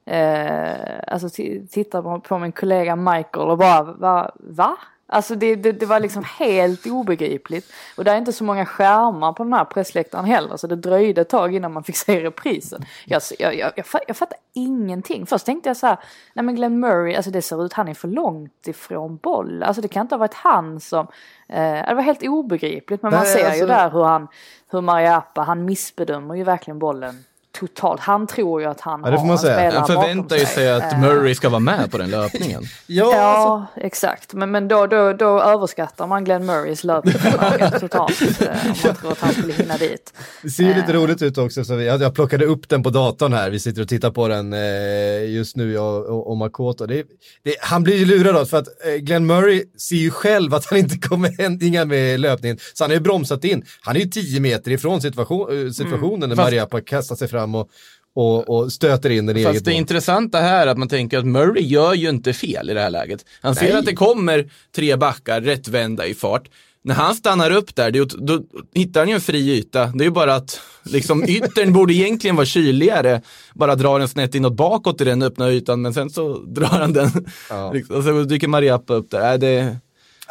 eh, alltså tittar på, på min kollega Michael och bara, va? va? Alltså det, det, det var liksom helt obegripligt. Och det är inte så många skärmar på den här pressläktaren heller. Så det dröjde ett tag innan man fick se reprisen. Jag, jag, jag, jag, fatt- jag fattar ingenting. Först tänkte jag så här, nej men Glenn Murray, alltså det ser ut, han är för långt ifrån boll. Alltså det kan inte ha varit han som, eh, det var helt obegripligt. Men man Nej, ser alltså- ju där hur han, hur Mariappa, han missbedömer ju verkligen bollen totalt. Han tror ju att han Ja, det får man säga. han förväntar ju sig att Eh, Murray ska vara med på den löpningen. Ja, alltså, Ja, exakt. Men, men då, då, då överskattar man Glenn Murrays löpförmåga totalt. eh, Om man tror att han skulle hinna dit. det ser ju lite roligt ut också. Så jag, jag plockade upp den på datorn här. Vi sitter och tittar på den eh, just nu, jag och, och Makoto. Det, det, han blir ju lurad då, för att eh, Glenn Murray ser ju själv att han inte kommer hänga med löpningen. Så han har ju bromsat in. Han är ju 10 meter ifrån situation, eh, situationen när Fast- Mariappa kastar sig fram och, och, och stöter in den i eget Fast det mål. intressanta här är att man tänker att Murray gör ju inte fel i det här läget. Han ser Nej. att det kommer tre backar rättvända i fart. När han stannar upp där, då hittar han ju en fri yta. Det är ju bara att liksom, yttern borde egentligen vara kyligare. Bara drar den snett inåt bakåt i den öppna ytan, men sen så drar han den. Ja. Liksom, och så dyker Mariappa upp där. Äh, det...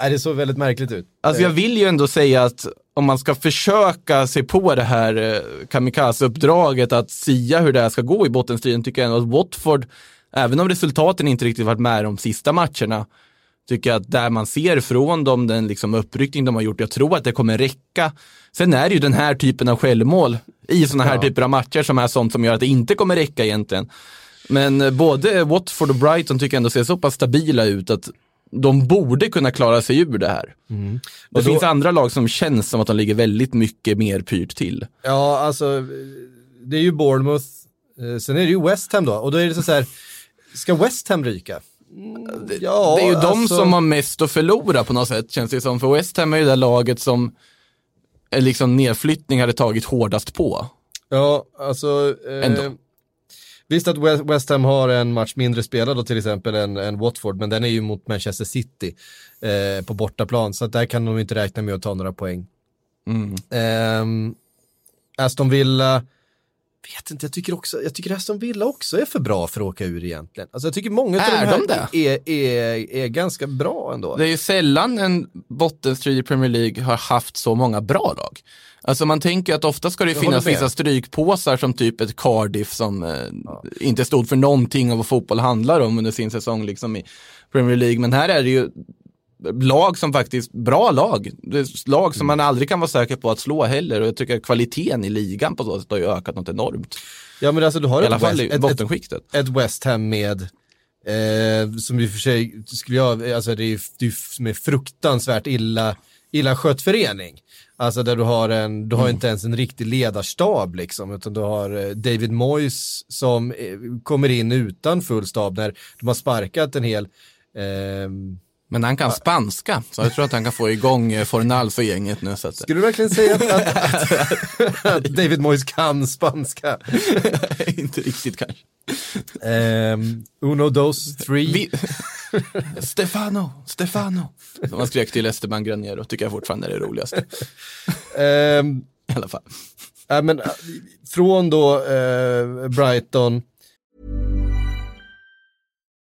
Nej, det såg väldigt märkligt ut. Alltså jag vill ju ändå säga att om man ska försöka se på det här eh, kamikaze-uppdraget att sia hur det här ska gå i bottenstriden tycker jag ändå att Watford, även om resultaten inte riktigt varit med de sista matcherna, tycker jag att där man ser från dem den liksom uppryckning de har gjort, jag tror att det kommer räcka. Sen är det ju den här typen av självmål i sådana här Ja. typer av matcher som är sånt som gör att det inte kommer räcka egentligen. Men eh, både Watford och Brighton tycker jag ändå ser så pass stabila ut att de borde kunna klara sig ur det här. Det Mm. Och då- finns andra lag som känns som att de ligger väldigt mycket mer pyrt till. Ja, alltså det är ju Bournemouth, eh, sen är det ju West Ham då, och då är det så här, ska West Ham ryka? Mm, ja, det är ju de alltså- som har mest att förlora på något sätt känns det som. För West Ham är ju det laget som liksom nedflyttning hade tagit hårdast på. Ja, alltså. Eh, Ändå. Visst att West, Ham har en match mindre spelad då till exempel än, än Watford, men den är ju mot Manchester City eh, på bortaplan, så att där kan de inte räkna med att ta några poäng. Mm. Ehm, Aston Villa, vet inte, jag tycker också, jag tycker Aston Villa också är för bra för att åka ur egentligen. Alltså jag tycker många av Är de här de det? är, är, är ganska bra ändå. Det är ju sällan en bottenstrid i Premier League har haft så många bra lag. Alltså man tänker att ofta ska det finnas vissa strykpåsar som typ ett Cardiff som eh, inte stod för någonting av vad fotboll handlar om under sin säsong liksom i Premier League. Men här är det ju lag som faktiskt, bra lag. Lag som man aldrig kan vara säker på att slå heller och jag tycker att kvaliteten i ligan på så sätt har ju ökat något enormt. Ja men alltså du har I ett alla fall West, i ett, ett, bottenskiktet. ett West Ham med, eh, som i och för sig skulle jag, alltså det är ju det är är fruktansvärt illa, illa skött förening. Alltså där du har en, du har inte ens en riktig ledarstab liksom, utan du har eh, David Moyes som eh, kommer in utan full stab när de har sparkat en hel ehm, Men han kan spanska, så jag tror att han kan få igång eh, Fornals och gänget nu. Så att, Skulle du verkligen säga att, att, att, att David Moyes kan spanska? inte riktigt kanske. Ehm, uno, dos, three. Vi... Stefano, Stefano. Som man skrek till Esteban Graniero, tycker jag fortfarande är det roligaste. Ehm, I alla fall. Ja, men, äh, från då eh, Brighton,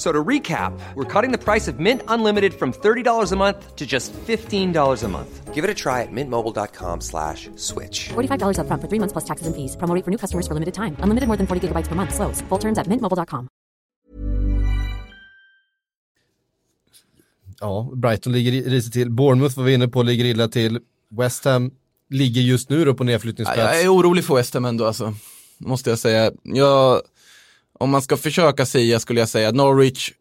So to recap, we're cutting the price of Mint Unlimited from $30 a month to just $15 a month. Give it a try at mintmobile.com slash switch. $45 upfront for three months plus taxes and fees. Promo rate for new customers for limited time. Unlimited more than 40 gigabytes per month. Slows. Full terms at mintmobile.com. Ja, Brighton ligger risigt till. Bournemouth var vi inne på, ligger illa till. West Ham ligger just nu då på Ja, nedflyttningsplats. Jag är orolig för West Ham ändå alltså, måste jag säga. Jag, om man ska försöka säga skulle jag säga att Norwich,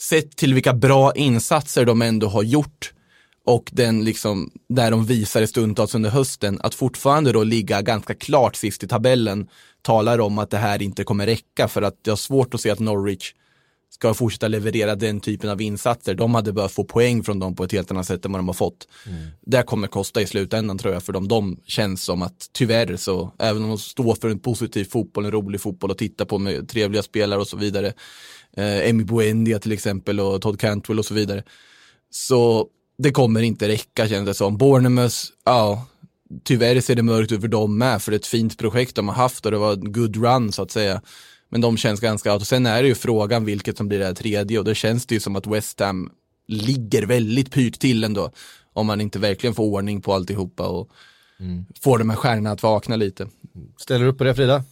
sett till vilka bra insatser de ändå har gjort och den liksom, där de visar stundtals under hösten, att fortfarande då ligga ganska klart sist i tabellen talar om att det här inte kommer räcka för att jag har svårt att se att Norwich ska fortsätta leverera den typen av insatser. De hade behövt få poäng från dem på ett helt annat sätt än vad de har fått. Det kommer kosta i slutändan tror jag för dem. De känns som att tyvärr så, även om de står för en positiv fotboll, en rolig fotboll att titta på med trevliga spelare och så vidare. Eh, Emi Buendia till exempel och Todd Cantwell och så vidare. Så det kommer inte räcka känns det som. Bournemouth, ja, tyvärr ser det mörkt ut för dem med, för det är ett fint projekt de har haft och det var en good run så att säga. Men de känns ganska out. Och sen är det ju frågan vilket som blir det här tredje och då känns det ju som att West Ham ligger väldigt pyrt till ändå. Om man inte verkligen får ordning på alltihopa och får de här stjärnorna att vakna lite. Ställer du upp på det Frida?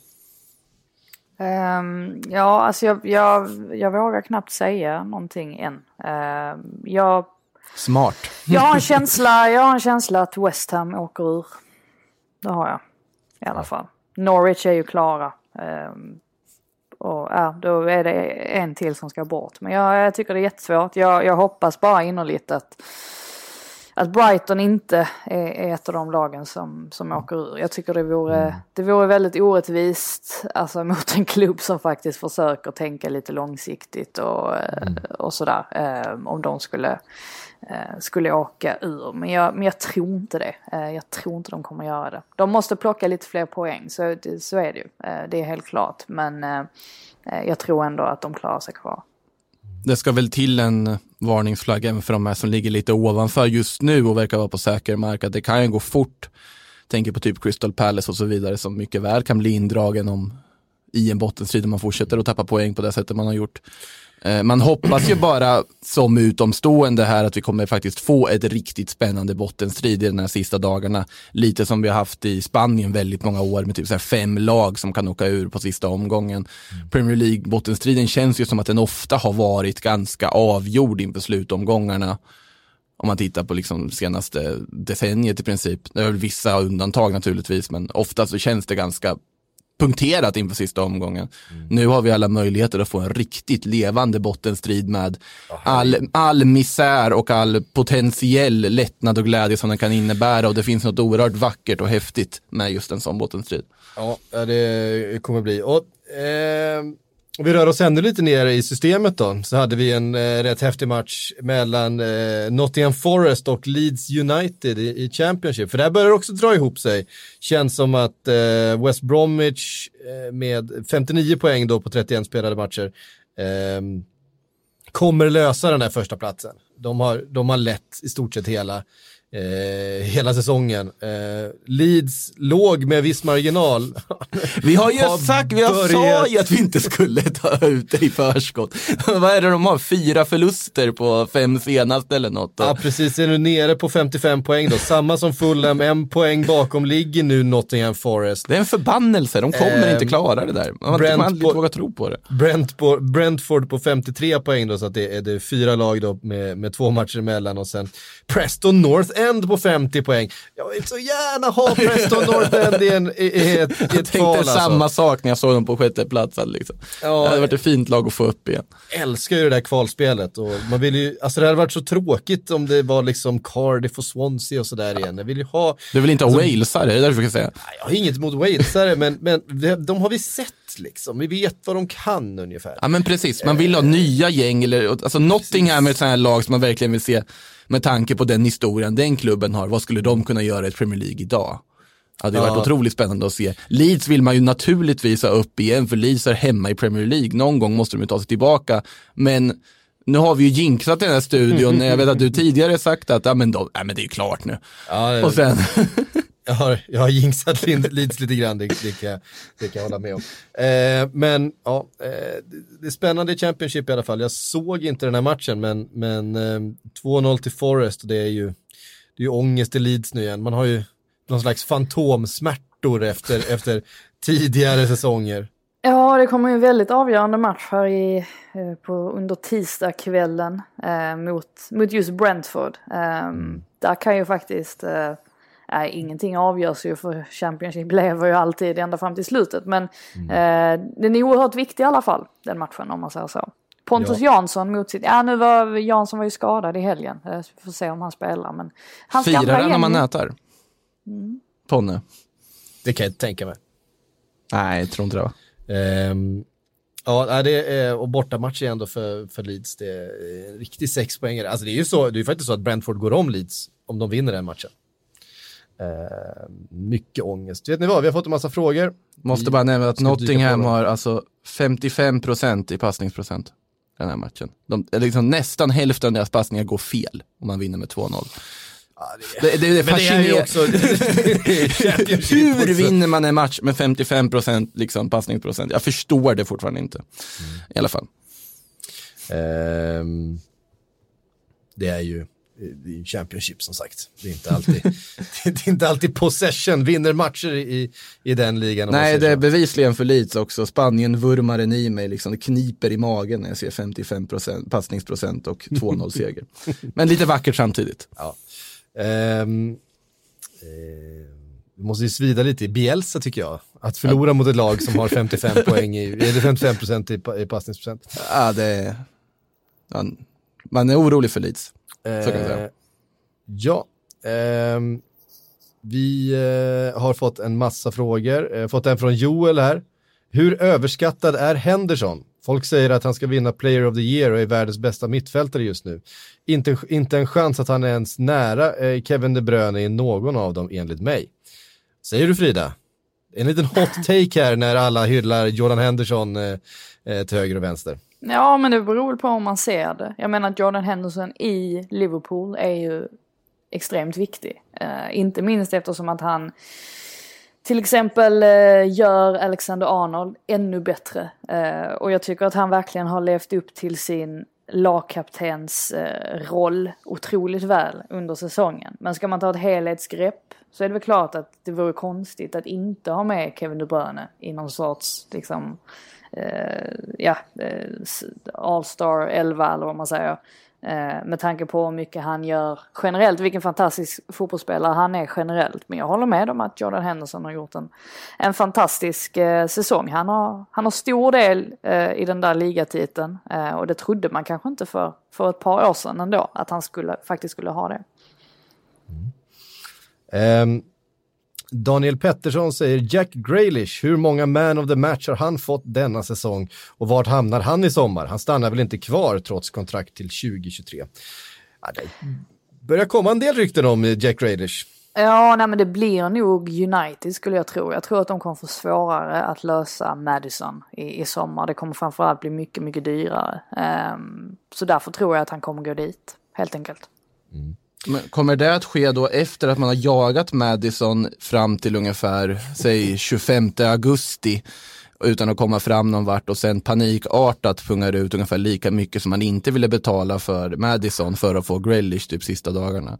Ehm, ja, alltså jag, jag, jag vågar knappt säga någonting än. Ehm, jag, Smart. jag, har en känsla, jag har en känsla att West Ham åker ur. Det har jag. I alla fall. Norwich är ju klara. Ehm, och ja, då är det en till som ska bort. Men jag, jag tycker det är jättesvårt. Jag, jag hoppas bara innerligt att, att Brighton inte är, är ett av de lagen som, som åker ur. Jag tycker det vore, det vore väldigt orättvist alltså, mot en klubb som faktiskt försöker tänka lite långsiktigt och, eh, och sådär. Eh, om de skulle, eh, skulle åka ur. Men jag, men jag tror inte det. Eh, jag tror inte de kommer göra det. De måste plocka lite fler poäng, så, det- så är det ju. Eh, det är helt klart. Men eh, eh jag tror ändå att de klarar sig kvar. Det ska väl till en varningsflagga även för de här som ligger lite ovanför just nu och verkar vara på säker mark. Att det kan ju gå fort. Tänker på typ Crystal Palace och så vidare som mycket väl kan bli indragen om i en bottenstrid om man fortsätter att tappa poäng på det sättet man har gjort. Eh, Man hoppas ju bara som utomstående här att vi kommer faktiskt få ett riktigt spännande bottenstrid i de här sista dagarna. Lite som vi har haft i Spanien väldigt många år med typ så fem lag som kan åka ur på sista omgången. Premier League bottenstriden känns ju som att den ofta har varit ganska avgjord inför slutomgångarna. Om man tittar på liksom senaste decenniet i princip. Det är väl vissa undantag naturligtvis men ofta så känns det ganska punkterat inför sista omgången. Nu har vi alla möjligheter att få en riktigt levande bottenstrid med all, all misär och all potentiell lättnad och glädje som den kan innebära och det finns något oerhört vackert och häftigt med just en sån bottenstrid. Ja, ja, det kommer bli. Och, eh, om vi rör oss ännu lite ner i systemet då, så hade vi en eh, rätt häftig match mellan eh, Nottingham Forest och Leeds United i, i Championship. För där börjar det också dra ihop sig. Känns som att eh, West Bromwich eh, med 59 poäng då på 31 spelade matcher eh, kommer lösa den här första platsen. De har, de har lett i stort sett hela, eh, hela säsongen. Eh, Leeds låg med viss marginal. Vi har ju Har sagt, vi har sa börjat- ju att vi inte skulle ta ut det i förskott. Vad är det de har? Fyra förluster på fem senaste eller något? Ja, precis. Är nu nere på 55 poäng då. Samma som Fulham, en poäng bakom ligger nu Nottingham Forest. Det är en förbannelse, de kommer Ehm, inte klara det där. Man, man Brentford- hade inte vågat tro på det. Brentford, Brentford på 53 poäng då, så att det är det fyra lag då med, med två matcher emellan och sen Preston North End på 50 poäng. Jag vill så gärna ha Preston North End i, en, i, i ett, i Jag ett tänkte kval alltså. samma sak när jag såg dem på sjätte platsen. Liksom. Ja, det hade varit ett fint lag att få upp igen. älskar ju det där kvalspelet och man vill ju, alltså det hade varit så tråkigt om det var liksom Cardiff och Swansea och sådär igen. Jag vill ju ha, Du vill inte ha Alltså- walesare, det är därför jag säga. jag har inget emot walesare men, men de, har vi sett liksom, vi vet vad de kan ungefär. Ja men precis, man vill ha nya gäng eller, alltså Nottingham är ett sånt här lag som man verkligen vill se med tanke på den historien den klubben har. Vad skulle de kunna göra i Premier League idag? Ja, det har varit otroligt spännande att se. Leeds vill man ju naturligtvis ha upp igen, för Leeds är hemma i Premier League. Någon gång måste de ju ta sig tillbaka. Men nu har vi ju jinxat den här studion. Jag vet att du tidigare sagt att ja, men, de, ja, men det är klart nu. Ja, Och sen, Jag har, jag har jinxat Leeds lite grann, det, det, kan, det kan jag hålla med om. Eh, men ja, eh, det- är spännande i Championship i alla fall. Jag såg inte den här matchen, men, men eh, 2-0 till Forest och det är ju, det är ju ångest i Leeds nu igen. Man har ju någon slags fantomsmärtor efter, efter tidigare säsonger. Ja, det kommer ju en väldigt avgörande match här i, eh, på, under tisdagskvällen eh, mot, mot just Brentford. Eh, Där kan ju faktiskt, eh, nej, ingenting avgörs ju för Championship lever ju alltid ända fram till slutet. Men eh, den är oerhört viktig i alla fall, den matchen om man säger så. Pontus Jansson mot sitt, ja nu var Jansson var ju skadad i helgen. Eh, vi får se om han spelar. Men gamla firar han när man nätar? Ponne? Det kan jag inte tänka mig. Nej, jag tror inte det va? Ehm, ja, det är, och bortamatch igen då för, för Leeds, det är en riktig sexpoängare. Alltså det är ju så, det är ju faktiskt så att Brentford går om Leeds om de vinner den matchen. Ehm, mycket ångest. Vet ni vad, vi har fått en massa frågor. Måste bara nämna att Nottingham har alltså 55% i passningsprocent den här matchen. De, liksom nästan hälften av deras passningar går fel om man vinner med 2-0. Det, det, det, Men det är ju också... Hur vinner man en match med 55% liksom passningsprocent? Jag förstår det fortfarande inte. I alla fall. Ehm, det är ju det är Championship som sagt. Det är inte alltid, det är inte alltid possession vinner matcher i, i den ligan. Nej, det är bevisligen för Leeds också. Spanien-vurmaren i mig, liksom, det kniper i magen när jag ser 55% passningsprocent och 2-0-seger. Men lite vackert samtidigt. Ja. Ehm, eh, det måste ju svida lite i Bielsa tycker jag. Att förlora mot ett lag som har 55 poäng i, eller 55 procent i, i passningsprocent. Ja, det är... Man, man är orolig för Leeds. Så kan man säga. Eh, ja, ehm, vi eh, har fått en massa frågor. Eh, fått en från Joel här. Hur överskattad är Henderson? Folk säger att han ska vinna Player of the Year och är världens bästa mittfältare just nu. Inte, inte en chans att han är ens nära eh, Kevin De Bruyne i någon av dem enligt mig. Säger du Frida? En liten hot take här när alla hyllar Jordan Henderson eh, eh till höger och vänster. Ja, men det beror väl på om man ser det. Jag menar att Jordan Henderson i Liverpool är ju extremt viktig. Eh, inte minst eftersom att han till exempel eh, gör Alexander Arnold ännu bättre. Eh, och jag tycker att han verkligen har levt upp till sin lagkaptens eh, roll otroligt väl under säsongen. Men ska man ta ett helhetsgrepp så är det väl klart att det vore konstigt att inte ha med Kevin De Bruyne i någon sorts liksom Eh, ja, eh, All-star 11 eller vad man säger. Eh, med tanke på hur mycket han gör generellt, vilken fantastisk fotbollsspelare han är generellt. Men jag håller med om att Jordan Henderson har gjort en, en fantastisk eh, säsong. Han har, han har stor del eh, i den där ligatiteln eh, och det trodde man kanske inte för, för ett par år sedan ändå, att han skulle, faktiskt skulle ha det. Mm. Ehm, Daniel Pettersson säger Jack Grealish, hur många man of the match har han fått denna säsong och vart hamnar han i sommar? Han stannar väl inte kvar trots kontrakt till 2023. Ja, det börjar komma en del rykten om eh, Jack Grealish. Ja, nej men det blir nog United skulle jag tro. Jag tror att de kommer få svårare att lösa Madison i, i sommar. Det kommer framförallt bli mycket, mycket dyrare. Ehm, så därför tror jag att han kommer gå dit, helt enkelt. Men kommer det att ske då efter att man har jagat Madison fram till ungefär, säg 25 augusti utan att komma fram någon vart och sen panikartat pungar ut ungefär lika mycket som man inte ville betala för Madison för att få Grealish typ sista dagarna.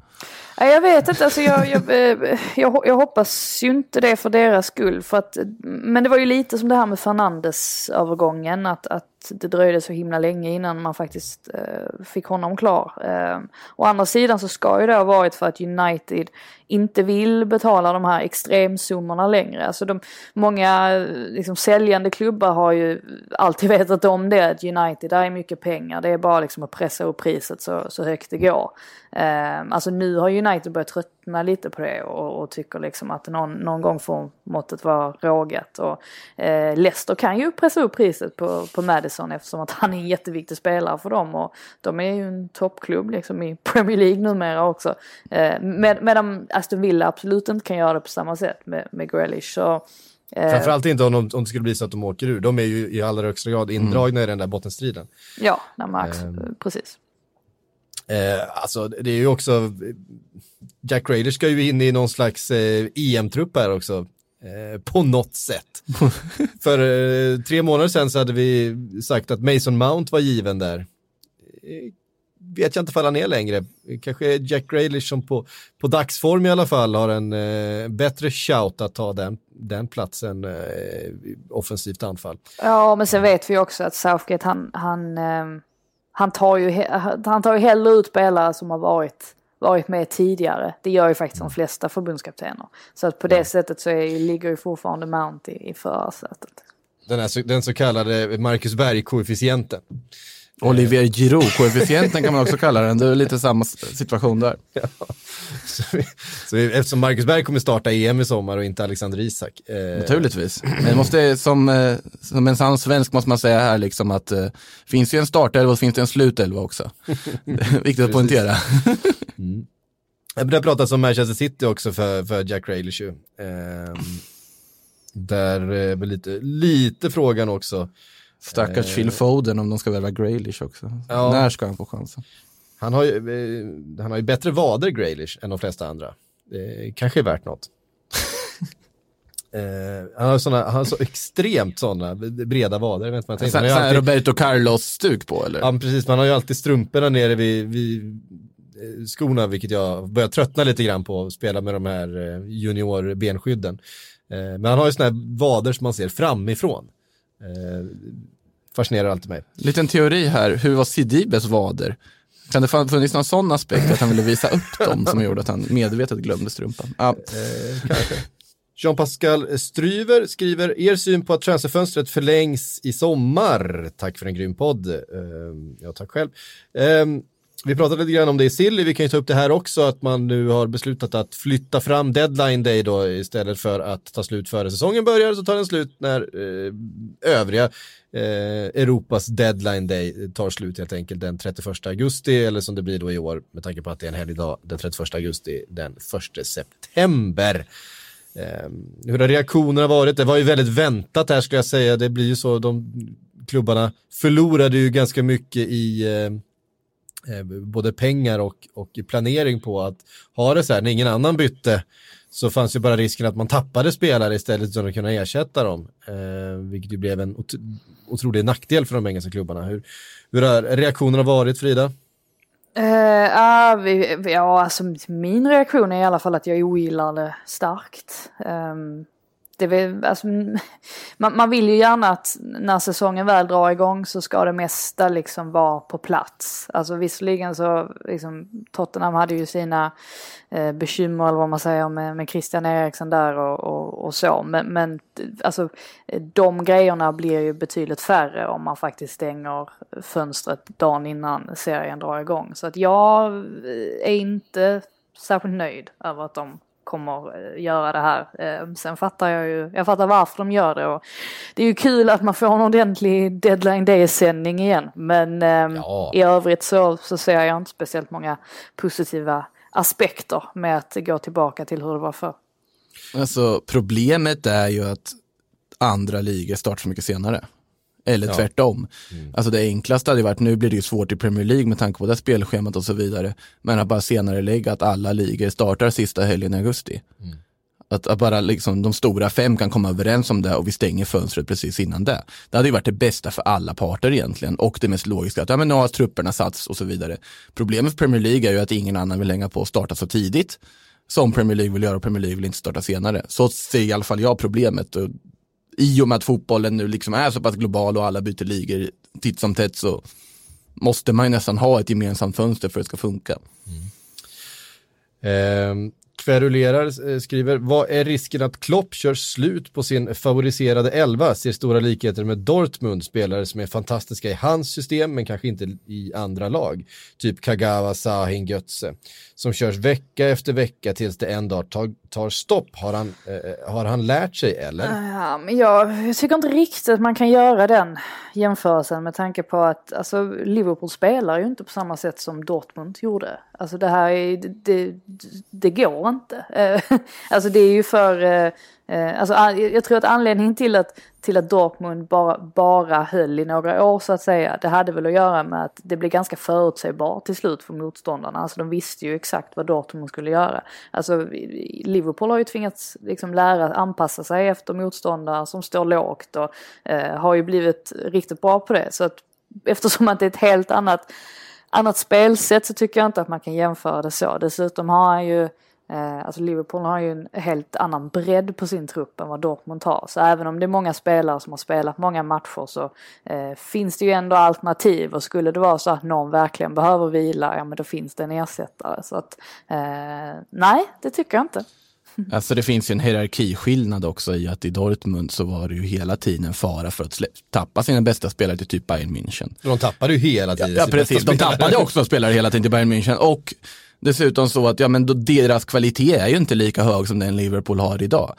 Jag vet inte, alltså jag, jag, eh, jag, jag hoppas ju inte det för deras skull. För att, men det var ju lite som det här med Fernandes-övergången. Att, att det dröjde så himla länge innan man faktiskt eh, fick honom klar. Eh, å andra sidan så ska ju det ha varit för att United inte vill betala de här extremsummorna längre. Alltså de, många eh, liksom, säljande klubbar har ju alltid vetat om det. Att United, där är mycket pengar. Det är bara liksom att pressa upp priset så, så högt det går. Eh, alltså nu har United börjat trötta tröttnar lite på det och, och tycker liksom att någon, någon gång får måttet vara rågat. Och, eh, Leicester kan ju pressa upp priset på, på Madison eftersom att han är en jätteviktig spelare för dem och de är ju en toppklubb liksom i Premier League numera också. Eh, med, medan Aston Villa absolut inte kan göra det på samma sätt med, med Grealish. Så, Eh, Framförallt inte om, de, om det skulle bli så att de åker ur. De är ju i allra högsta grad indragna mm. i den där bottenstriden. Ja, när Max, eh, precis. Eh, alltså det är ju också, Jack Raider ska ju in i någon slags eh, EM-trupp här också. Eh, på något sätt. För eh, tre månader sedan så hade vi sagt att Mason Mount var given där. Eh, vet jag inte ifall han är längre. Kanske Jack Grealish som på, på dagsform i alla fall har en eh, bättre shout att ta den, den platsen eh, offensivt anfall. Ja, men sen vet vi också att Southgate han, han, han, tar ju, han tar ju hellre ut spelare som har varit varit med tidigare. Det gör ju faktiskt de flesta förbundskaptener. Så att på det sättet så är, ligger ju fortfarande Mount i, i förarsätet. Den, den så kallade Marcus Berg-koefficienten. Olivier Giroud-koefficienten kan man också kalla den, det är lite samma situation där. Ja. Så, så, eftersom Marcus Berg kommer starta EM i sommar och inte Alexander Isak. Eh... Naturligtvis. Men måste, som, eh, som en sann svensk måste man säga här liksom att eh, finns ju en startelva och finns det en slutelva också. Viktigt att poängtera. mm. Det har pratats om Manchester City också för, för Jack Grealish Eh, där är väl lite, lite frågan också. Stackars eh, Phil Foden om de ska värva Graylish också. Ja. När ska han få chansen? Han har, ju, eh, han har ju bättre vader Graylish än de flesta andra. Det kanske är värt något. eh, han, har såna, han har så extremt sådana breda vader. Vet man, så, alltid... Roberto Carlos-stuk på eller? Ja, precis. Man har ju alltid strumporna nere vid, vid eh, skorna, vilket jag börjar tröttna lite grann på att spela med de här eh, junior benskydden. Men han har ju sådana här vader som man ser framifrån. Eh, fascinerar alltid mig. Liten teori här, hur var Sidibes vader? Kan det funnits någon sån aspekt att han ville visa upp dem som gjorde att han medvetet glömde strumpan? Ja. Eh. Jean-Pascal Stryver skriver, er syn på att transferfönstret förlängs i sommar. Tack för en grym podd. Uh, ja, tack själv. Uh, vi pratade lite grann om det i Silly, vi kan ju ta upp det här också, att man nu har beslutat att flytta fram deadline day då istället för att ta slut före säsongen börjar så tar den slut när eh, övriga eh, Europas deadline day tar slut helt enkelt den 31 augusti eller som det blir då i år med tanke på att det är en helgdag den 31 augusti den 1 september. Eh, hur har reaktionerna varit? Det var ju väldigt väntat här skulle jag säga. Det blir ju så, de klubbarna förlorade ju ganska mycket i eh, Eh, både pengar och, och planering på att ha det så här, när ingen annan bytte så fanns ju bara risken att man tappade spelare istället för att kunna ersätta dem. Eh, vilket ju blev en ot otrolig nackdel för de engelska klubbarna. Hur, hur har reaktionerna varit Frida? Uh, uh, vi, ja, alltså min reaktion är i alla fall att jag ogillar det starkt. Um, det vill, alltså, mm, man, man, vill ju gärna att när säsongen väl drar igång så ska det mesta liksom vara på plats. Alltså visserligen så, liksom, Tottenham hade ju sina eh, bekymmer eller vad man säger med, med Christian Eriksen där och, och, och, så. Men, men alltså de grejerna blir ju betydligt färre om man faktiskt stänger fönstret dagen innan serien drar igång. Så att jag eh, är inte särskilt nöjd över att de kommer eh, göra det här. Eh, sen fattar jag ju, jag fattar varför de gör det och det är ju kul att man får en ordentlig deadline day-sändning igen. Men ehm, ja. i övrigt så, så ser jag inte speciellt många positiva aspekter med att gå tillbaka till hur det var förr. Alltså problemet är ju att andra ligor startar så mycket senare. Eller ja. tvärtom. Mm. Alltså det enklaste hade varit, nu blir det ju svårt i Premier League med tanke på det spelschemat och så vidare. Men att bara senare lägga att alla ligor startar sista helgen i augusti. Mm. Att, att, bara liksom de stora fem kan komma överens om det och vi stänger fönstret precis innan det. Det hade ju varit det bästa för alla parter egentligen och det mest logiska att ja, men nu har trupperna satts och så vidare. Problemet för Premier League är ju att ingen annan vill hänga på att starta så tidigt som Premier League vill göra och Premier League vill inte starta senare. Så ser i alla fall jag problemet och i och med att fotbollen nu liksom är så pass global och alla byter ligor titt som tätt så måste man ju nästan ha ett gemensamt fönster för att det ska funka. Mm. Eh, kverulerar, skriver, vad är risken att Klopp kör slut på sin favoriserade elva? Ser stora likheter med Dortmund, spelare som är fantastiska i hans system men kanske inte i andra lag. Typ Kagawa, Sahin, Götze. Som körs vecka efter vecka tills det en dag tar, tar stopp. Har han, eh, eh, har han lärt sig eller? Ja, men jag, jag tycker inte riktigt att man kan göra den jämförelsen med tanke på att alltså, Liverpool spelar ju inte på samma sätt som Dortmund gjorde. Alltså det här är, det, det, det går inte. Eh, alltså det är ju för, eh, Eh, alltså jag tror att anledningen till att, till att Dortmund bara, bara höll i några år så att säga, det hade väl att göra med att det blev ganska förutsägbart till slut för motståndarna. Alltså de visste ju exakt vad Dortmund skulle göra. Alltså Liverpool har ju tvingats liksom lära anpassa sig efter motståndare som står lågt och eh, har ju blivit riktigt bra på det. Så att eftersom att det är ett helt annat annat spelsätt så tycker jag inte att man kan jämföra det så. Dessutom har han ju, alltså Liverpool har ju en helt annan bredd på sin trupp än vad Dortmund har. Så även om det är många spelare som har spelat många matcher så eh, finns det ju ändå alternativ och skulle det vara så att någon verkligen behöver vila, ja men då finns det en ersättare. Så att eh, nej, det tycker jag inte. Alltså det finns ju en hierarkiskillnad också i att i Dortmund så var det ju hela tiden en fara för att tappa sina bästa spelare till typ Bayern München. De tappade ju hela tiden. Ja, ja precis, de tappade också spelare hela tiden till Bayern München och dessutom så att ja, men då deras kvalitet är ju inte lika hög som den Liverpool har idag.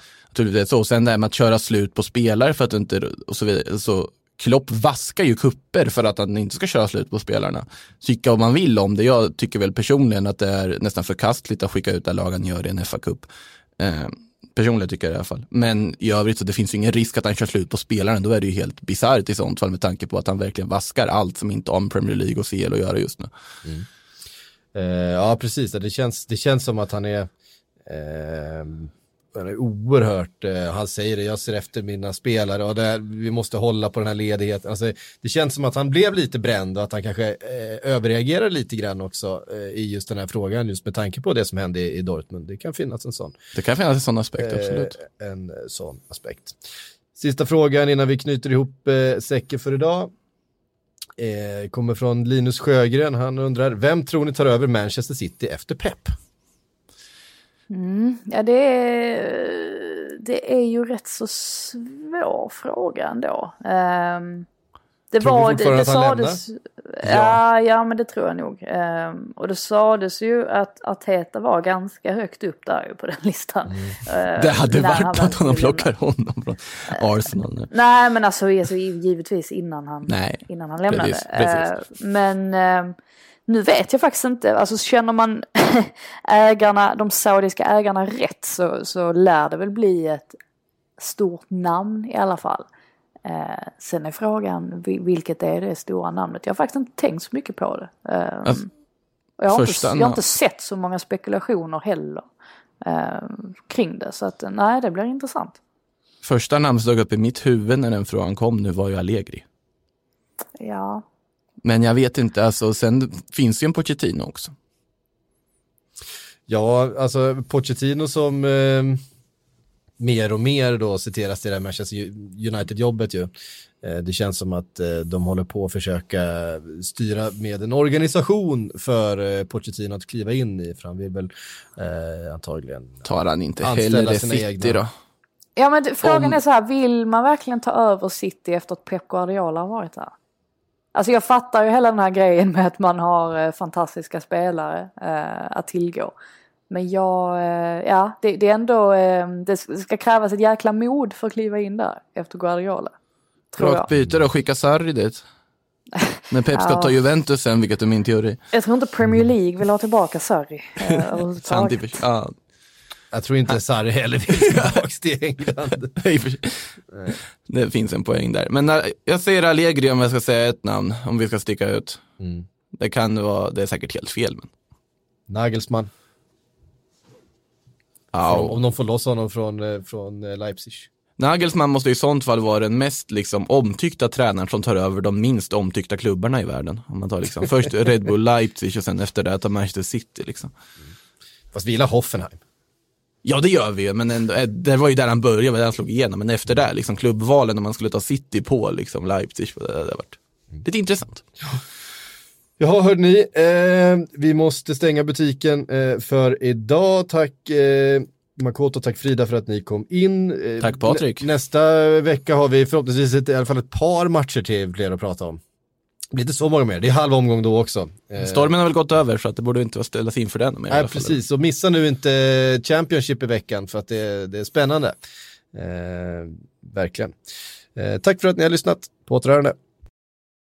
Så sen det här med att köra slut på spelare för att inte och så vidare. Så Klopp vaskar ju kupper för att han inte ska köra slut på spelarna. Tycka vad man vill om det. Jag tycker väl personligen att det är nästan förkastligt att skicka ut där lagen gör i en FA-cup. Eh, personligen tycker jag i alla fall. Men i övrigt så det finns ju ingen risk att han kör slut på spelaren. Då är det ju helt bisarrt i sånt fall med tanke på att han verkligen vaskar allt som inte har med Premier League och CL att göra just nu. Mm. Eh, ja, precis. Det känns, det känns som att han är eh, han är oerhört, eh, han säger det, jag ser efter mina spelare och det, vi måste hålla på den här ledigheten. Alltså, det känns som att han blev lite bränd och att han kanske eh, överreagerar lite grann också eh, i just den här frågan, just med tanke på det som hände i, i Dortmund. Det kan finnas en sån. Det kan finnas en sån aspekt, absolut. Eh, en sån aspekt. Sista frågan innan vi knyter ihop eh, säcken för idag. Eh, kommer från Linus Sjögren, han undrar, vem tror ni tar över Manchester City efter Pep? Mm, ja, det är, det är ju rätt så svår fråga ändå. Um, det tror var, du det, det sades, ja. ja, men det tror jag nog. Um, och det sades ju att Arteta var ganska högt upp där ju på den listan. Mm. Uh, det hade varit att de plockar honom från Arsenal nu. Nej, men alltså, alltså givetvis innan han, Nej, innan han lämnade. Precis, precis. Uh, men nu vet jag faktiskt inte, alltså känner man ägarna, de saudiska ägarna rätt så, så lär det väl bli ett stort namn i alla fall. Eh, sen är frågan vilket är det stora namnet? Jag har faktiskt inte tänkt så mycket på det. Eh, jag, har inte, jag har inte sett så många spekulationer heller eh, kring det. Så att nej, det blir intressant. Första namn som dök upp i mitt huvud när den frågan kom nu var ju Allegri. Ja, men jag vet inte, alltså, sen finns ju en Pochettino också. Ja, alltså Pochettino som eh, mer och mer då citeras det här Manchester United-jobbet ju. Eh, det känns som att eh, de håller på att försöka styra med en organisation för eh, Pochettino att kliva in i, för han vill väl eh, antagligen Tar han inte hellre City egna... då? Ja men frågan Om... är så här, vill man verkligen ta över City efter att Pep Guardiola har varit där? Alltså jag fattar ju hela den här grejen med att man har fantastiska spelare eh, att tillgå. Men jag, eh, ja det, det, är ändå, eh, det ska krävas ett jäkla mod för att kliva in där efter Guardiola. Rakt byte då, skicka Sarri dit. Men Pep ska ja. ta Juventus sen, vilket är min teori. Jag tror inte Premier League vill ha tillbaka Sarri. Eh, ja, jag tror inte Sarri heller vill tillbaka till England. det finns en poäng där. Men när, jag säger Allegri om jag ska säga ett namn, om vi ska sticka ut. Mm. Det kan vara, det är säkert helt fel. Men... Nagelsmann. Från, om de får loss honom från, eh, från eh, Leipzig. Nagelsmann måste i sånt fall vara den mest liksom, omtyckta tränaren som tar över de minst omtyckta klubbarna i världen. Om man tar liksom, först Red Bull Leipzig och sen efter det tar Manchester City. Liksom. Mm. Fast vi gillar Hoffenheim. Ja det gör vi ju, men ändå, eh, det var ju där han började, där han slog igenom. Men efter det, liksom klubbvalen när man skulle ta City på liksom, Leipzig, det hade varit lite intressant. Ja, hörde ni, eh, vi måste stänga butiken eh, för idag. Tack eh, Makoto, tack Frida för att ni kom in. Eh, Tack, Patrik. nä- nästa vecka har vi förhoppningsvis ett, i alla fall ett par matcher till fler att prata om. Det blir inte så många mer, det är halv omgång då också. Eh, Stormen har väl gått över så att det borde inte vara ställas in för den. Nej, fall. precis. Och missa nu inte Championship i veckan för att det, det är spännande. Eh, verkligen. Eh, tack för att ni har lyssnat. På återhörande.